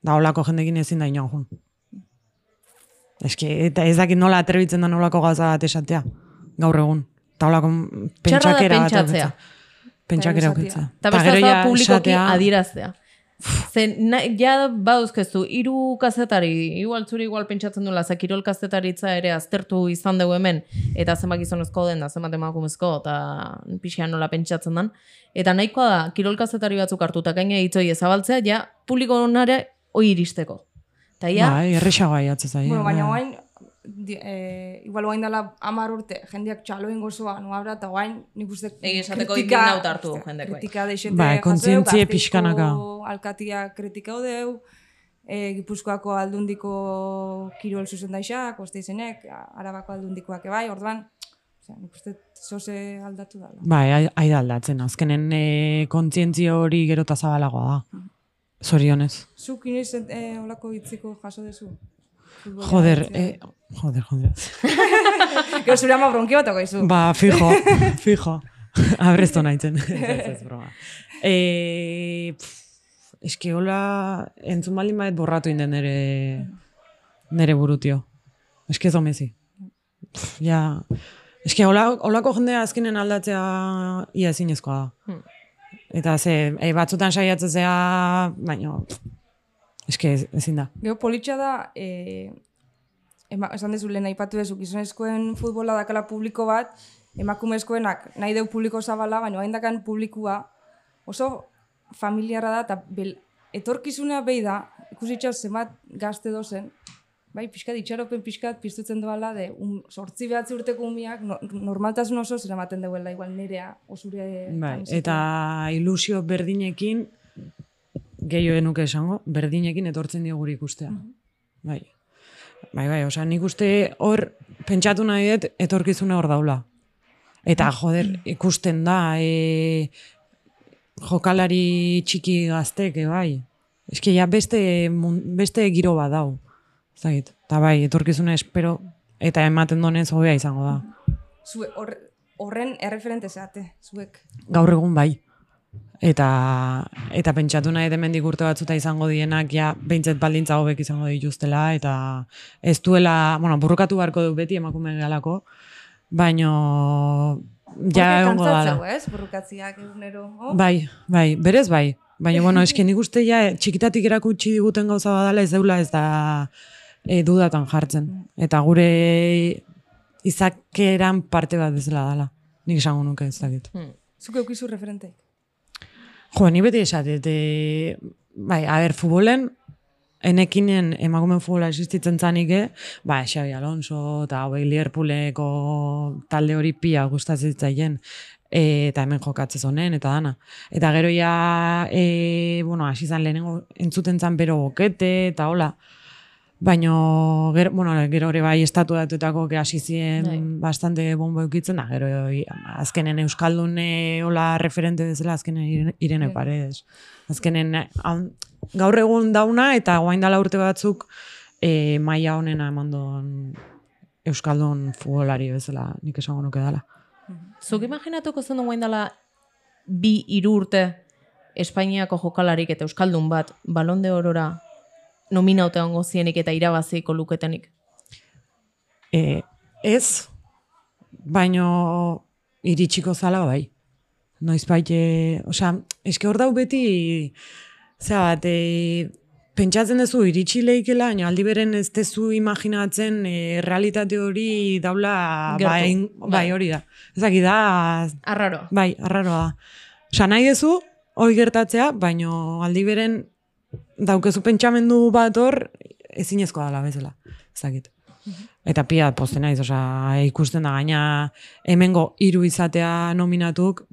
C: Da holako jendekin ezin da inoan jun. Eske, eta ez dakit nola atrebitzen da nolako gauza bat esatea, gaur egun. Eta holako
B: da
C: pentsakera bat
B: pentsatzea.
C: aukitzea. Pentsakera
A: Eta
C: aukitzea.
B: Eta beste da publikoki adiraztea. Zen, na, ja badauzkeztu, hiru kazetari, igual zuri igual pentsatzen duela, ze kirol kazetaritza ere aztertu izan dugu hemen, eta zenbat gizonezko den da, zenbat emakumezko, eta pixean nola pentsatzen dan. Eta nahikoa da, kirol kazetari batzuk hartu, eta gaina hitzoi ezabaltzea, ja publiko honare hoi iristeko. Eta ja,
C: Bai, erresagoa jatzen zaie.
A: Bueno, baina
C: bai.
A: E, igual oain dela amar urte, jendeak txalo ingo zua, nuabra, eta oain nik uste
B: Egi esateko
A: kritika-
B: indignauta hartu jendek, bai.
A: Kritika deixente deu,
C: kontzientzia
A: Gasteizko
C: pixkanaka.
A: Alkatia kritikau deu, e, Gipuzkoako aldundiko kirol zuzendaixak, oste izenek, Arabako aldundikoak ebai, orduan, nik uste zoze aldatu dala.
C: Bai, ai- ai da aldatzen. Azkenen e, kontzientzia hori gero zabalagoa da. Zorionez.
A: Zuk inoiz e, olako hitziko jaso dezu?
C: Joder,
A: hitzea.
C: e, joder, joder.
A: Gero zure ama bronki bat izu.
C: Ba, fijo, fijo. Abrezto nahitzen. ez, ez, broma. E, pff, eski hola, entzun baldin baet borratu inden nere, nere burutio. Eski ez omezi. Pff, ja, eski hola, holako jendea azkenen aldatzea ia ezinezkoa da.
B: Hmm.
C: Eta ze, e, batzutan saiatzen zea, baina, ez, ezin da.
A: Gero politxa da, e, ema, esan dezu lehen aipatu dezu, gizonezkoen futbola dakala publiko bat, emakumezkoenak nahi deu publiko zabala, baina hain dakan publikua oso familiarra da, eta bel, etorkizuna behi da, ikusitxaz zenbat gazte dozen, bai, pixkat itxaropen pixkat piztutzen doala, de, um, sortzi behatzi urteko umiak, no, normaltasun oso zer ematen deuela, igual nerea, osure...
C: Bai, eta ilusio berdinekin, gehiago nuke esango, berdinekin etortzen dio guri ikustea. Bai. Bai, bai, osea, nik uste hor pentsatu nahi dut etorkizuna hor daula. Eta, joder, ikusten da, e, jokalari txiki gaztek, e, bai. Eski, ja, beste, beste giro bat dau. Zagit, eta bai, etorkizuna espero, eta ematen donez hobea izango da.
A: Zue, hor, horren erreferente zeate, zuek.
C: gaur egun bai. Eta, eta pentsatu nahi hemendik urte batzuta izango dienak, ja, behintzet baldintza hobek izango dituztela, eta ez duela, bueno, burrukatu beharko du beti emakume galako, baino, ja egongo dala.
A: ez? Burrukatziak egunero. Oh?
C: Bai, bai, berez bai. Baina, bueno, eski nik uste ja, txikitatik erakutsi diguten gauza badala ez deula ez da e, dudatan jartzen. Eta gure izakeran parte bat bezala dala. Nik esango nuke ez dakit.
A: Zuk eukizu referente.
C: Jo, ni beti esatet, e, bai, a ber, futbolen, enekinen emakumen futbola existitzen zanik, eh? ba, Xabi Alonso eta hauei Liverpooleko talde hori pia gustatzen zitzaien, e, eta hemen jokatzen zonen, eta dana. Eta gero ja, e, bueno, hasi zan lehenengo entzuten zan bero bokete, eta hola, Baino, gero, bueno, gero ere bai estatu datuetako que hasi ziren
B: Bai.
C: bastante bombo eukitzen da, gero azkenen Euskaldune hola referente bezala azkenen Irene- Irene Paredes. Azkenen gaur egun dauna eta guain dala urte batzuk e, maila honena emandon Euskaldun futbolari bezala nik esango nuke dela.
B: Zuk imaginatuko zen duen dela bi hiru urte Espainiako jokalarik eta Euskaldun bat balon de orora nominauta ongo zienik eta irabaziko luketenik.
C: E, ez, baino iritsiko zala bai. Noiz baite, osea, eske hor dau beti, zera bat, e, pentsatzen duzu iritsi leikela, baina aldi beren ez tezu imaginatzen e, realitate hori daula bai,
B: bai.
C: bai hori da. Ezaki da,
B: Arraro.
C: bai, arraroa da. Osea, nahi duzu, hori gertatzea, baino aldi beren daukezu pentsamendu bat hor, ezinezkoa dela bezala. Ezakit. Eta pia posten naiz, osea, ikusten da gaina hemengo hiru izatea nominatuk,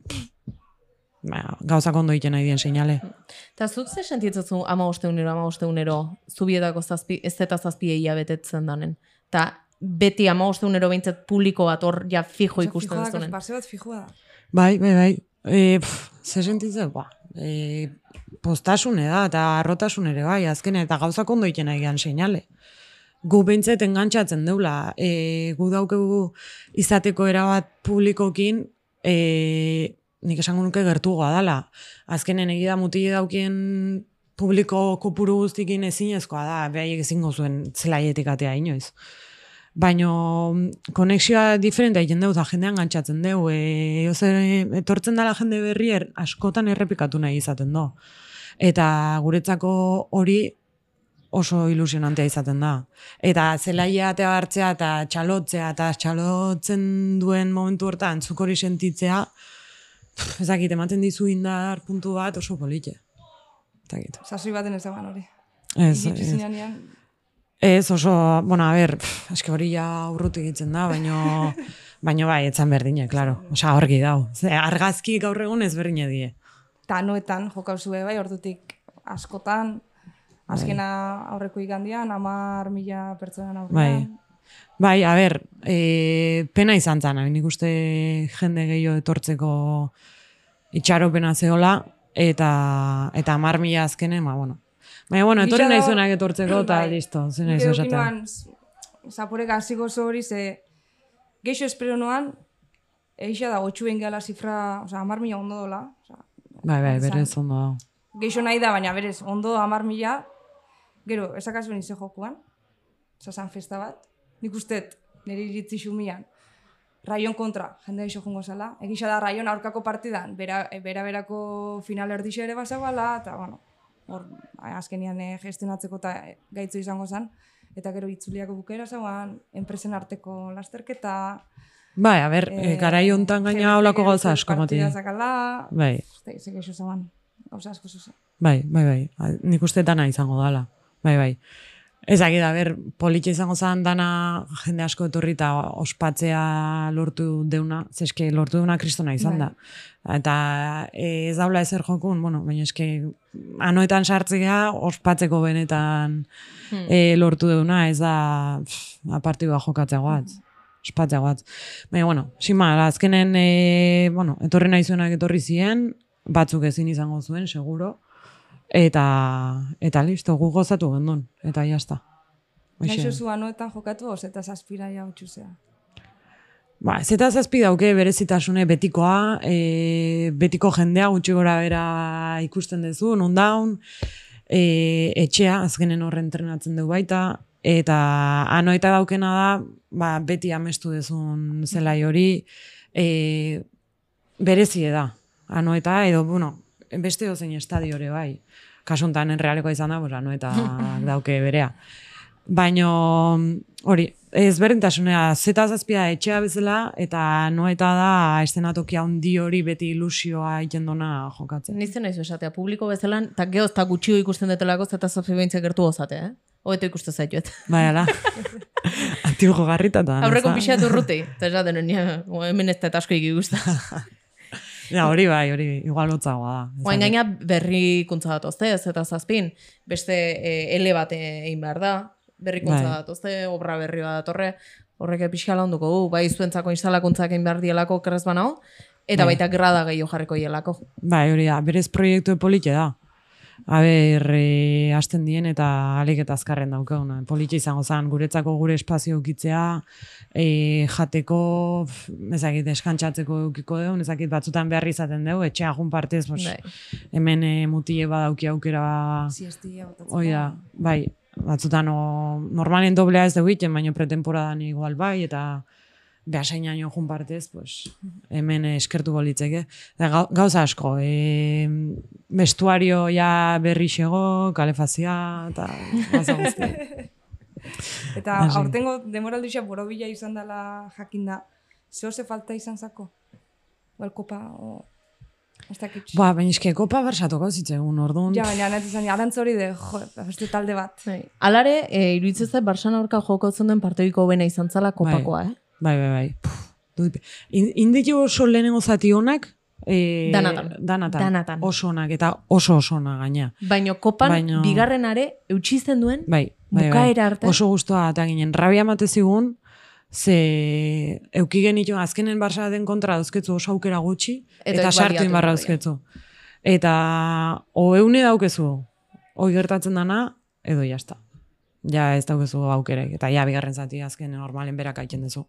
C: ba, gauzak ondo egiten nahi dien seinale.
B: Eta zuk ze sentitzuzu ama osteunero, ama osteunero, zubietako zazpi, ez eta zazpi egia betetzen danen. Eta beti ama osteunero behintzat publiko bat hor ja fijo ikusten
A: Fijoa da,
B: zunen.
A: Base bat fijoa da.
C: Bai, bai, bai. E, pff, ze sentitzen, ba, e, postasune da, eta arrotasun ere bai, azken eta gauzak ondo egiten nahi gian seinale. Gu behintzet engantzatzen deula, e, gu daukegu izateko erabat publikokin, e, nik esango nuke gertugoa dala. Azkenen egida mutile daukien publiko kopuru guztikin ezinezkoa da, behaiek ezingo zuen zelaietik atea inoiz. Baino mm, konexioa diferente egiten dugu, eta jendean gantzatzen dugu. E, ozer, etortzen dela jende berri er, askotan errepikatu nahi izaten do. Eta guretzako hori oso ilusionantea izaten da. Eta zelaia atea hartzea eta txalotzea eta txalotzen duen momentu hortan zuk hori sentitzea, pff, ez dakit, ematen dizu indar puntu bat oso polite. Dakit.
A: Sasoi baten ez dagoen hori.
C: Ez, ez. Ez oso, bueno, a ber, pff, eske hori ja urruti egiten da, baino, baino bai, etzan berdine, claro. Osa, horgi dau. Ze, argazki gaur egun ez berdine die.
A: eta noetan jokauzue bai, ordutik askotan, azkena aurreko igandian, amar mila pertsonan aurrean.
C: Bai, a ber, e, pena izan zan, nik uste jende gehiago etortzeko itxaropena zehola, eta, eta amar mila azkenen, ba, bueno. Baina, bueno, etorri nahi zuenak etortzeko, eta
A: Bai.
C: listo, zen nahi
A: Gero
C: esatea.
A: zaporek hasiko zo hori, ze geixo espero noan, eixa da, gotxuen gala zifra, oza, amar mila ondo dola. Oza,
C: Bai, bai, berez ondo dago.
A: geixo nahi da, baina berez, ondo amar mila, gero, esakazuen ize jokuan, oza, san festa bat, nik ustet, nire iritzi xumian, raion kontra, jende eixo jungo zala, egisa da raion aurkako partidan, bera, bera berako final erdixe ere bazagoala, eta, bueno, hor, azkenian eh, gestionatzeko eta gaitzu izango zen, eta gero itzuliako bukera zauan, enpresen arteko lasterketa,
C: Bai, a ber,
A: eh,
C: e, garai hontan gaina holako gauza asko mati.
A: zakala,
C: Bai,
A: Eta ze geixo zauan, gauza asko zuzen.
C: bai, bai, bai. Nik uste dana izango dala. Bai, bai. Ez dakit, a ber, politxe izango zen dana jende asko etorri eta ospatzea lortu deuna, zeske lortu deuna kristona izan da. Eta e, ez daula ezer jokun, bueno, baina eske anoetan sartzea ospatzeko benetan
B: Hmm.
C: e, lortu deuna, ez da apartidua jokatzea guatz. Ospatzea guatz. Baina, bueno, sima, azkenen, e, bueno, etorri nahi zuenak etorri ziren, batzuk ezin izango zuen, seguro. Eta, eta listo, gu gozatu gendun. Eta jazta.
A: Naixo zu anoetan jokatu, oz eta zazpira ja utxuzea.
C: Ba, zeta zazpi dauke berezitasune betikoa, e, betiko jendea gutxi gora bera ikusten duzu, non e, etxea, azkenen horren entrenatzen du baita, eta anoeta daukena da, ba, beti amestu dezun zelai hori, e, berezie da, anoeta, edo, bueno, beste dozein estadiore bai. Kasuntan enrealeko izan da, pues, anoeta dauke berea. Baino, hori, ezberdintasunea, zeta zazpia etxea bezala, eta noeta da estenatokia handi hori beti ilusioa egiten dona jokatzen.
B: Nizten nahi esatea, publiko bezala, eta gehoz, eta gutxio ikusten detelako, zeta zazpi behintzak gertu gozate, eh? Hobeto ikusten zaituet.
C: Bai, ala. Antigo garrita eta.
B: Aurreko pixatu urruti, eta esaten, hemen ez da eta asko ikusta.
C: Ja, hori bai, hori igual lotzagoa da.
B: Oain gaina berrikuntza datozte, ez eta zazpin, beste e, ele bat egin behar da, berrikuntza
C: Bai.
B: datozte, obra berri bat datorre, horrek pixka launduko du, bai zuentzako instalakuntzak egin behar dielako kerrez banao, eta
C: Bai.
B: baita grada gehiago jarriko hielako.
C: Bai, hori da, berez proiektu polite da. a ber, e, hasten dien eta alik eta azkarren daukaguna. Politxe izango zen, guretzako gure espazio ukitzea, e, jateko, ezakit, eskantzatzeko eukiko dugu, ezakit batzutan behar izaten dugu, etxea jun partez, pues,
B: Bai.
C: hemen e, mutie badauki aukera
A: botatzen.
C: Hoi da, bai, batzutan o, normalen doblea ez dugu iten, baina pretemporadan igual bai, eta behasainaino jun partez, pues, hemen eskertuko litzeke. Da, gau- gauza asko, e, vestuario ja berri xego, kalefazia, eta gauza guzti.
A: Eta
C: Hasi.
A: aurtengo demoraldia borobila izan dela jakinda. Zeo ze falta izan zako? Igual kopa o... Ez dakit.
C: Ba, baina eske kopa bersatuko zitzegun, orduan.
A: Ja, baina nahi izan, arantz hori de, jo, beste talde bat.
B: Bai. Alare, e, iruditzen zait Barsan aurka joko zen parteiko bena izan zala kopakoa, eh?
C: Bai, bai, bai. Dut- In, inditu oso lehenengo zati honak, e,
B: Danatan.
C: danatan.
B: Danatan.
C: Oso onak, eta oso oso onak gaina.
B: Baino kopan
C: Baino-
B: bigarrenare eutxizten duen
C: Bai, bai, bai.
B: bukaera arte.
C: Oso guztua eta ginen. Rabia mate zigun, ze euki genitu azkenen Barça den kontra dauzketzu oso aukera gutxi,
B: Eta
C: eta, sartu inbarra dauzketzu. Eta o daukezu, hoi gertatzen dana, edo jazta. Ja ez daukezu aukerek, eta ja bigarren zati azken normalen berak aitzen duzu.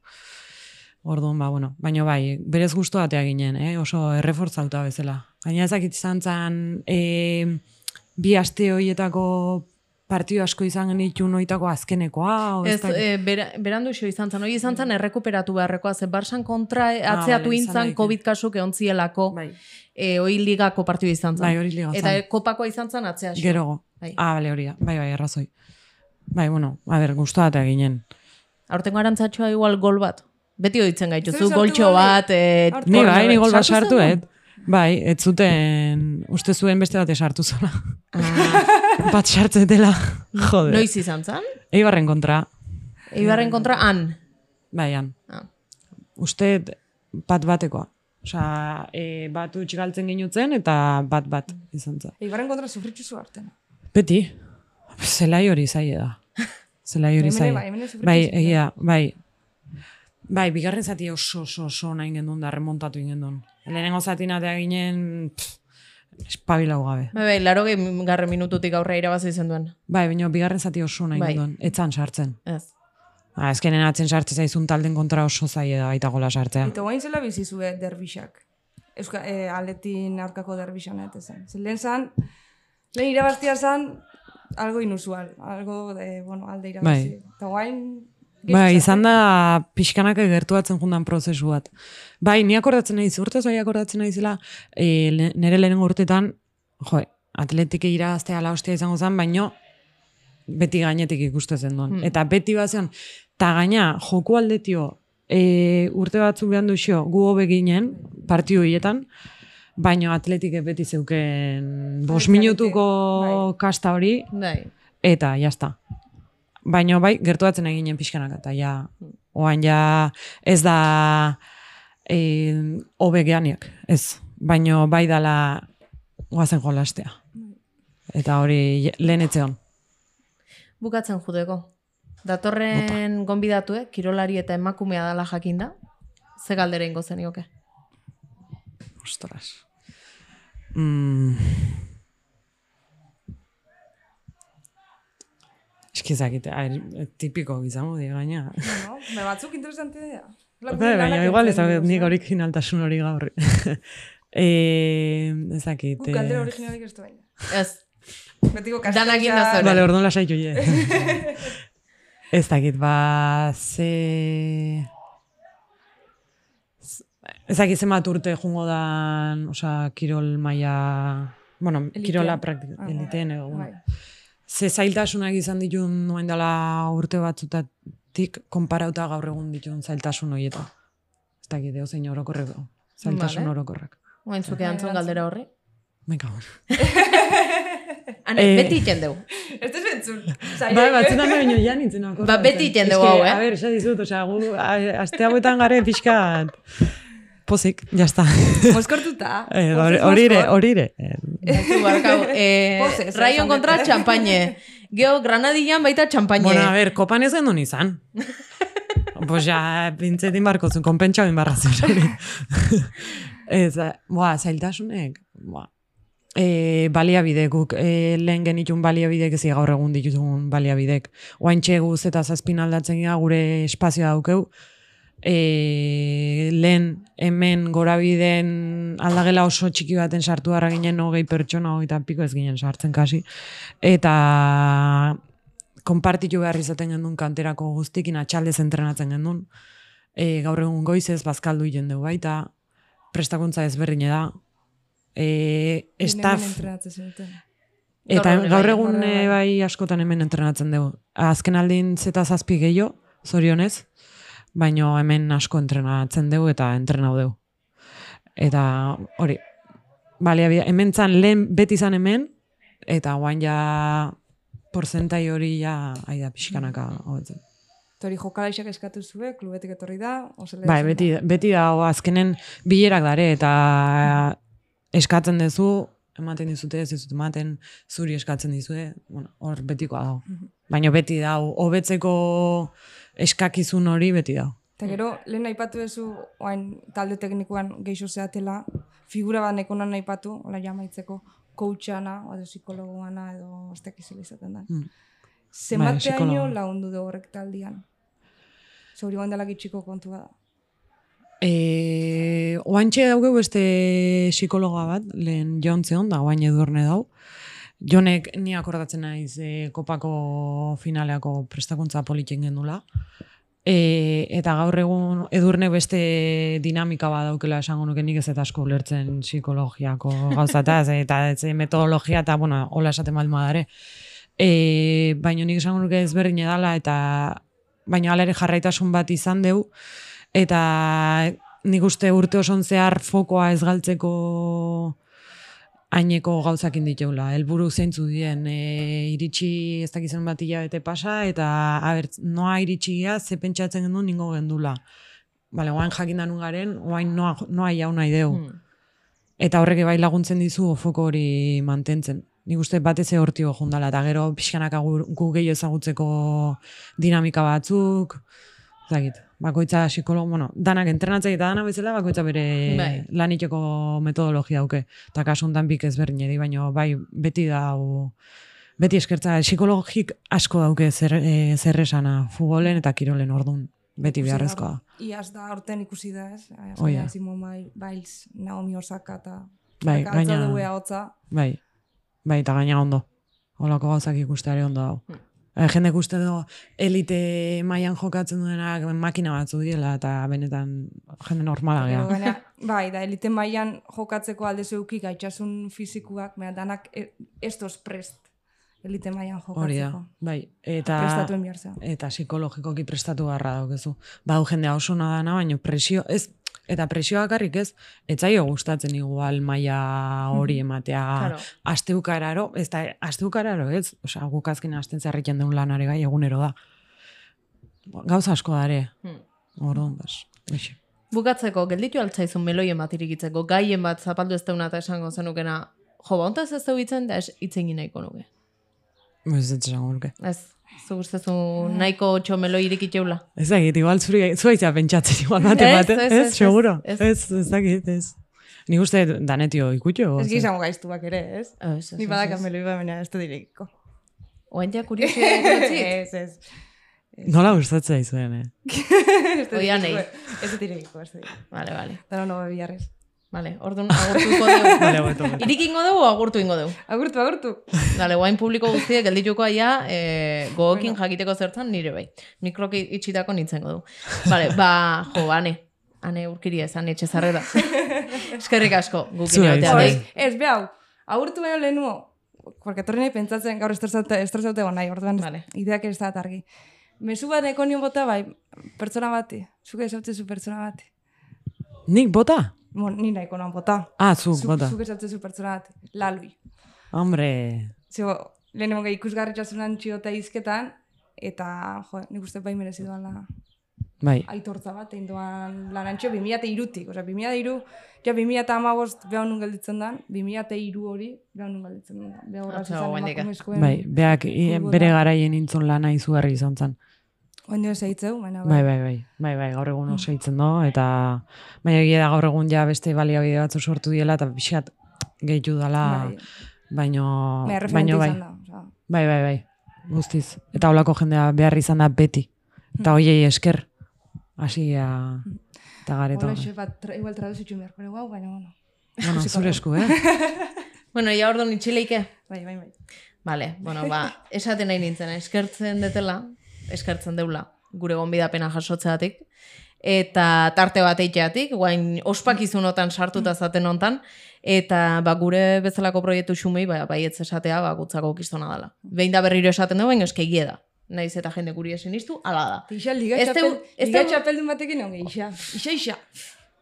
C: Orduan, ba, bueno, baino bai, berez gustu atea ginen, eh? oso errefortzauta bezala. Gaina ezakit izan zen, e, bi aste horietako partio asko izan genitun oitako azkenekoa, o ez
B: e, bera, berandu xo izan zen, hori izan zen errekuperatu beharrekoa, ze Barsan kontra e, atzeatu
C: Ah,
B: intzan. COVID kasuk egon zielako,
C: Bai,
B: e, hori ligako partidu izan zen.
C: bai hori liga
B: Eta
C: zen.
B: e, kopakoa izan zen atzea xo.
C: Gerogo.
B: Bai.
C: Ah, bale, hori da. Bai, bai, errazoi. Bai, bueno, a ber, guztua eta ginen.
B: Aurtengo arantzatxoa igual gol bat. Beti ditzen gaitu,
A: Zer
B: zu
A: sartu
B: goltxo bat, e,
C: Ni bai, ni gol bat
B: sartu
C: et. Bai, ez zuten, uste zuen beste bate sartu zola.
B: ah,
C: bat sartzetela. Jode.
B: noiz izan zen?
C: Eibarren kontra.
B: Eibarren kontra han.
C: Bai, han.
B: Ah.
C: Uste bat batekoa. Osa, e, bat utx galtzen ginutzen eta bat bat izan zen.
A: Eibarren kontra sufritxu zu artean.
C: Beti, zelai hori zaie da. Zelai hori zaie.
A: bai,
C: Bai, egia, bai. Bai, bigarren zati oso, oso, oso nahi gendun da, remontatu ingendun. Lehenengo zati natea ginen, pff, espabilau gabe.
B: Bai, bai, laro garren minututik aurre irabazi zen duen.
C: Bai, baina bigarren zati oso nahi
B: Bai.
C: gendun, etzan sartzen.
B: Ez.
C: Ba, azkenen atzen sartzen zaizun talden kontra oso zaie da baita gola sartzea.
A: Eta guain zela bizizue derbixak. Euska, e, aletin aurkako derbixan eta zen. Zer lehen zan, lehen irabaztia zan, algo inusual. Algo, de, bueno, alde irabazi.
C: Bai.
A: Eta guain...
C: Bai, izan da pixkanak gertuatzen jundan prozesu bat. Bai, ni akordatzen naiz, urtez bai akordatzen naizela, e, le- nire lehenengo urtetan, jo, atletike irabaztea la hostia izango zen, baino beti gainetik ikusten duen.
B: Hmm.
C: Eta beti bazen, ta gaina, joku aldetio, e, urte batzu behan duxo, gu hobe ginen, partio hietan, baino atletike beti zeuken bos minutuko
A: bai.
C: kasta hori,
B: Bai.
C: eta jazta. Baino bai, gertuatzen eginen pixkanak, eta ja, oan ja, ez da e, hobe geaniak, ez. Baino bai dala guazen jolastea. Eta hori lehen etzeon.
B: Bukatzen judeko. Datorren gonbidatue, kirolari eta emakumea dala jakinda, ze galdera ingo zenioke.
C: Ostras. Mm. Eskizakite, tipiko gizamo di gaina.
A: No, me batzuk interesante dira.
C: Bai, baina igual ez dakit nik originaltasun hori gaur. eh, ez dakit.
A: Guk galdera originalik ez du baina.
B: Ez,
A: Betiko
B: Danak egin da
A: kastella...
B: zure.
C: Vale, orduan lasai joie. ez dakit, ba, ze... Ez dakit zenbat urte jungo dan, osea, kirol maila... Bueno,
A: Elitean.
C: kirola praktika,
A: Ah,
C: eliten edo.
A: Bai.
C: bueno. Ze zailtasunak izan ditun nuen dela urte batzutatik konparauta gaur egun ditun zailtasun horietan. Ez dakit, eo zein orokorrek. Zailtasun
B: Vale.
C: orokorrak.
B: oain zuke antzun galdera horri.
C: Me cago.
B: Ane,
C: Eh.
B: beti iten dugu.
A: Ez ez bentzun.
C: Bai, batzutan baino ja nintzen.
B: Ba, beti iten dugu hau, eh?
C: A ber, esan dizut, osea, gu, aste hauetan gare pixkat pozik, jazta.
A: Moskortuta.
C: Eh,
A: Pozez
C: hori- Hori ire,
A: moskor.
C: hori ire. Eh,
B: Ez barkau. Eh,
A: Pozez, eh,
B: Rayon
A: esan
B: kontra txampaine. Geo, Granadillan baita txampaine.
C: Bueno, a ber, kopan ez gendun izan. pues ja, pintzetin barko zuen, konpentsa bin barra ez, eh, boa, zailtasunek, boa. e, baliabide guk e, lehen genitun baliabidek ez gaur egun ditugun baliabidek. Oaintxe guz eta zazpin aldatzen gure espazioa daukeu. E, lehen hemen gorabideen aldagela oso txiki baten sartu harra ginen hogei pertsona, hogeita piko ez ginen sartzen kasi. Eta konpartitu behar izaten gendun kanterako guztikin atxaldez entrenatzen gendun. E, gaur egun goizez bazkaldu dugu baita, prestakuntza ezberdine da. E, staff, eta
B: Gaur egun bai,
C: eh,
A: bai.
C: bai askotan hemen entrenatzen dugu. Azken aldin zeta zazpi gehiago, zorionez, baino hemen asko entrenatzen dugu eta entrenau dugu. Eta hori, bale, hemen zan lehen beti zan hemen, eta guain ja porzentai hori ja, aida pixkanaka hobetzen.
A: Eta hori jokalaixak eskatu zue, klubetik etorri da,
C: Bai, beti, beti da, o, azkenen bilerak dare, eta eskatzen duzu, ematen dizute, ez dizut ematen, zuri eskatzen dizue, bueno, hor betikoa dago. Baina beti da, hobetzeko eskakizun hori beti da.
A: Eta gero, lehen aipatu duzu, oain talde teknikoan geixo zeatela, figura bat neko non aipatu, hola jamaitzeko, coachana, edo psikologoana, edo ez dakiz zela izaten da.
C: Mm.
A: Zenbat
C: Bai,
A: lagundu du horrek taldian? Zauri guen dela gitxiko kontua da.
C: E, oantxe daugeu beste psikologa bat, lehen jontzeon, da oain edurne dau. Jonek ni akordatzen naiz e, kopako finaleako prestakuntza politzen gendula. E, eta gaur egun edurne beste dinamika bat daukela esango nuke nik ez eta asko ulertzen psikologiako gauzataz, eta ez e, metodologia eta, bueno, hola esaten baldin badare. E, baina nik esango nuke ezberdin edala eta baina hala ere jarraitasun bat izan deu eta nik uste urte oson zehar fokoa ez galtzeko haineko gauzakin ditugula. Helburu zeintzu dien, e, iritsi ez dakizen bat hilabete pasa, eta aber, noa iritsi gea, ze pentsatzen gendu ningo gendula. Bale, oain jakin danun garen, oain noa, noa jau nahi deu.
B: Hmm.
C: Eta horrek bai laguntzen dizu foko hori mantentzen. Nik uste batez hortio jundala, eta gero pixkanaka gu, gu gehiago ezagutzeko dinamika batzuk, zakit, bakoitza psikologo, bueno, danak entrenatzea eta dana bezala bakoitza bere
B: Bai.
C: laniteko metodologia dauke. Eta kasu honetan bik ezberdin edi, baina bai beti da, beti eskertza, psikologik asko dauke zer, e, zer esana, futbolen eta kirolen ordun, beti beharrezkoa.
A: Iaz da, orten ikusi da, ez?
C: Ja.
A: Simon Biles, Naomi Osaka eta...
C: Bai, gaina,
A: hotza.
C: bai, bai, eta gaina ondo. Holako gauzak ikusteare ondo dago. Eh, jende uste du elite mailan jokatzen duenak makina batzu diela eta benetan jende normala gea.
A: bai, da, elite mailan jokatzeko alde zeukik gaitasun fizikuak, baina danak estos prest elite mailan
C: Hori da,
A: jokatzeko.
C: bai. Eta,
A: Prestatuen behar zea.
C: eta psikologikoki prestatu beharra daukezu. Bau jendea oso dana, baina presio, ez, eta presioa bakarrik ez, etzaio gustatzen igual maila hori ematea
B: Claro.
C: asteukararo, ez da, asteukararo ez, osea, guk azken asten zerriken deun lanare gai egunero da. Gauza asko dare,
B: Hmm.
C: orduan, bas.
B: Bukatzeko, gelditu altzaizun meloien bat irikitzeko, gaien bat zapaldu ez deuna eta esango zenukena, jo, ba, ontaz ez da hitzen, da ez hitzen nahiko nuke.
C: Ez ez esango nuke.
B: Ez, zu gustezu nahiko txo meloi irikitzeula.
C: Ez dakit, igual zuri, zuaitza pentsatzen igual bate
B: Ez,
C: bate,
B: ez,
C: ez, seguro,
B: ez.
C: ez, ez dakit, ez. Nik uste danetio ikutxo.
A: Ez gizango gaiztuak ere, ez?
B: Ez, ez,
A: Ni badak amelo iba bena ez du direkiko.
B: Oain ja kuriosi.
A: Ez, ez.
C: Nola gustatzen izuen, eh?
B: Oianei.
A: Ez du direkiko, ez du direkiko.
B: Vale, vale.
A: Dara no biharrez.
B: Vale, orduan agurtuko dugu.
C: Vale, beto, beto.
B: Irikingo dugu o agurtu ingo dugu?
A: Agurtu, agurtu.
B: Dale, guain publiko guztiek geldituko aia, e, gogokin
A: Bueno.
B: jakiteko zertan nire bai. Mikroki itxitako nintzengo du. Vale, ba, jo, ane. Ane urkiri ez, ane etxezarrera. Eskerrik asko, gukin egotea nahi.
A: Ez, behau, agurtu baino lehenuo. Porque torri nahi pentsatzen gaur estresaute, estresaute nahi, orduan
B: Vale.
A: ideak ez da argi. Mezu bat eko nion bota bai, pertsona bati. Zuke esautzezu pertsona bati.
C: Nik bota?
A: Bon, ni nahiko non bota.
C: Ah, zu,
A: Zuk-
C: bota.
A: Zuk esautzezu pertsona bati. Lalui.
C: Hombre,
A: Zego, lehen emonga ikusgarritxasunan txiota izketan, eta, jo, nik uste bai merezi doala
C: bai.
A: aitortza bat, egin doan lanantxo 2002-tik. Osea, 2002, ja 2008 behar nun gelditzen dan, 2002 hori behar nun gelditzen dan. Behar horra zizan emakumezkoen.
C: Bai, beak
A: futbola.
C: bere garaien intzun lana izugarri izan zen.
A: Oen dio zeitzeu, baina
C: Bai, bai, bai, bai, bai, gaur egun
A: Mm.
C: oso hitzen do, eta baina egia da gaur egun ja beste baliabide batzu sortu diela, eta pixat gehitu dala,
A: Bai.
C: baino, baino bai.
A: izan da.
C: Bai, bai, bai, guztiz. Eta holako jendea behar izan da beti. Eta hoiei esker, hasi ja, eta gareto.
A: Hola, xe, bat, tra, igual traduzitxu beharko dugu, hau, baina, bueno.
C: Bueno, zure esku, eh?
B: Bueno, ja orduan itxileike.
A: Bai, bai, bai.
B: Vale, bueno, ba, esaten nahi nintzen, eskertzen detela, eskertzen deula, gure gonbidapena jasotzeatik, eta tarte bat eiteatik, guain ospakizunotan sartuta zaten hontan, eta ba, gure bezalako proiektu xumei, ba, baietz esatea, ba, gutzako kistona dela. Behin da berriro esaten dugu, baina eski da. Naiz eta jende guri esin iztu, ala da.
A: Ixa, liga txapeldun batekin onge, ixa. Ixa, ixa.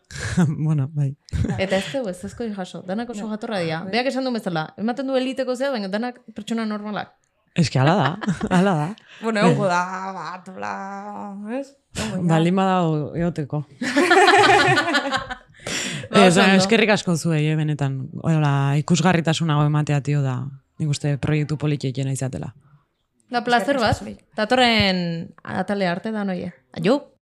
C: bueno, bai.
B: Eta ez dugu, ez ezko jaso, danak oso jatorra dira. Beak esan du bezala, ematen du eliteko zea, baina danak pertsona normalak.
C: Ez que ala da, ala da.
A: Bueno, egongo da, bat, bla, ez? Egongo da.
C: Eoteko.
B: Ba,
C: Ez, eskerrik asko zuei, eh, benetan. Hola, ikusgarritasuna ematea tio da. Nik uste proiektu politiekena izatela.
B: Da placer bat, datorren atale arte da noie. Aio!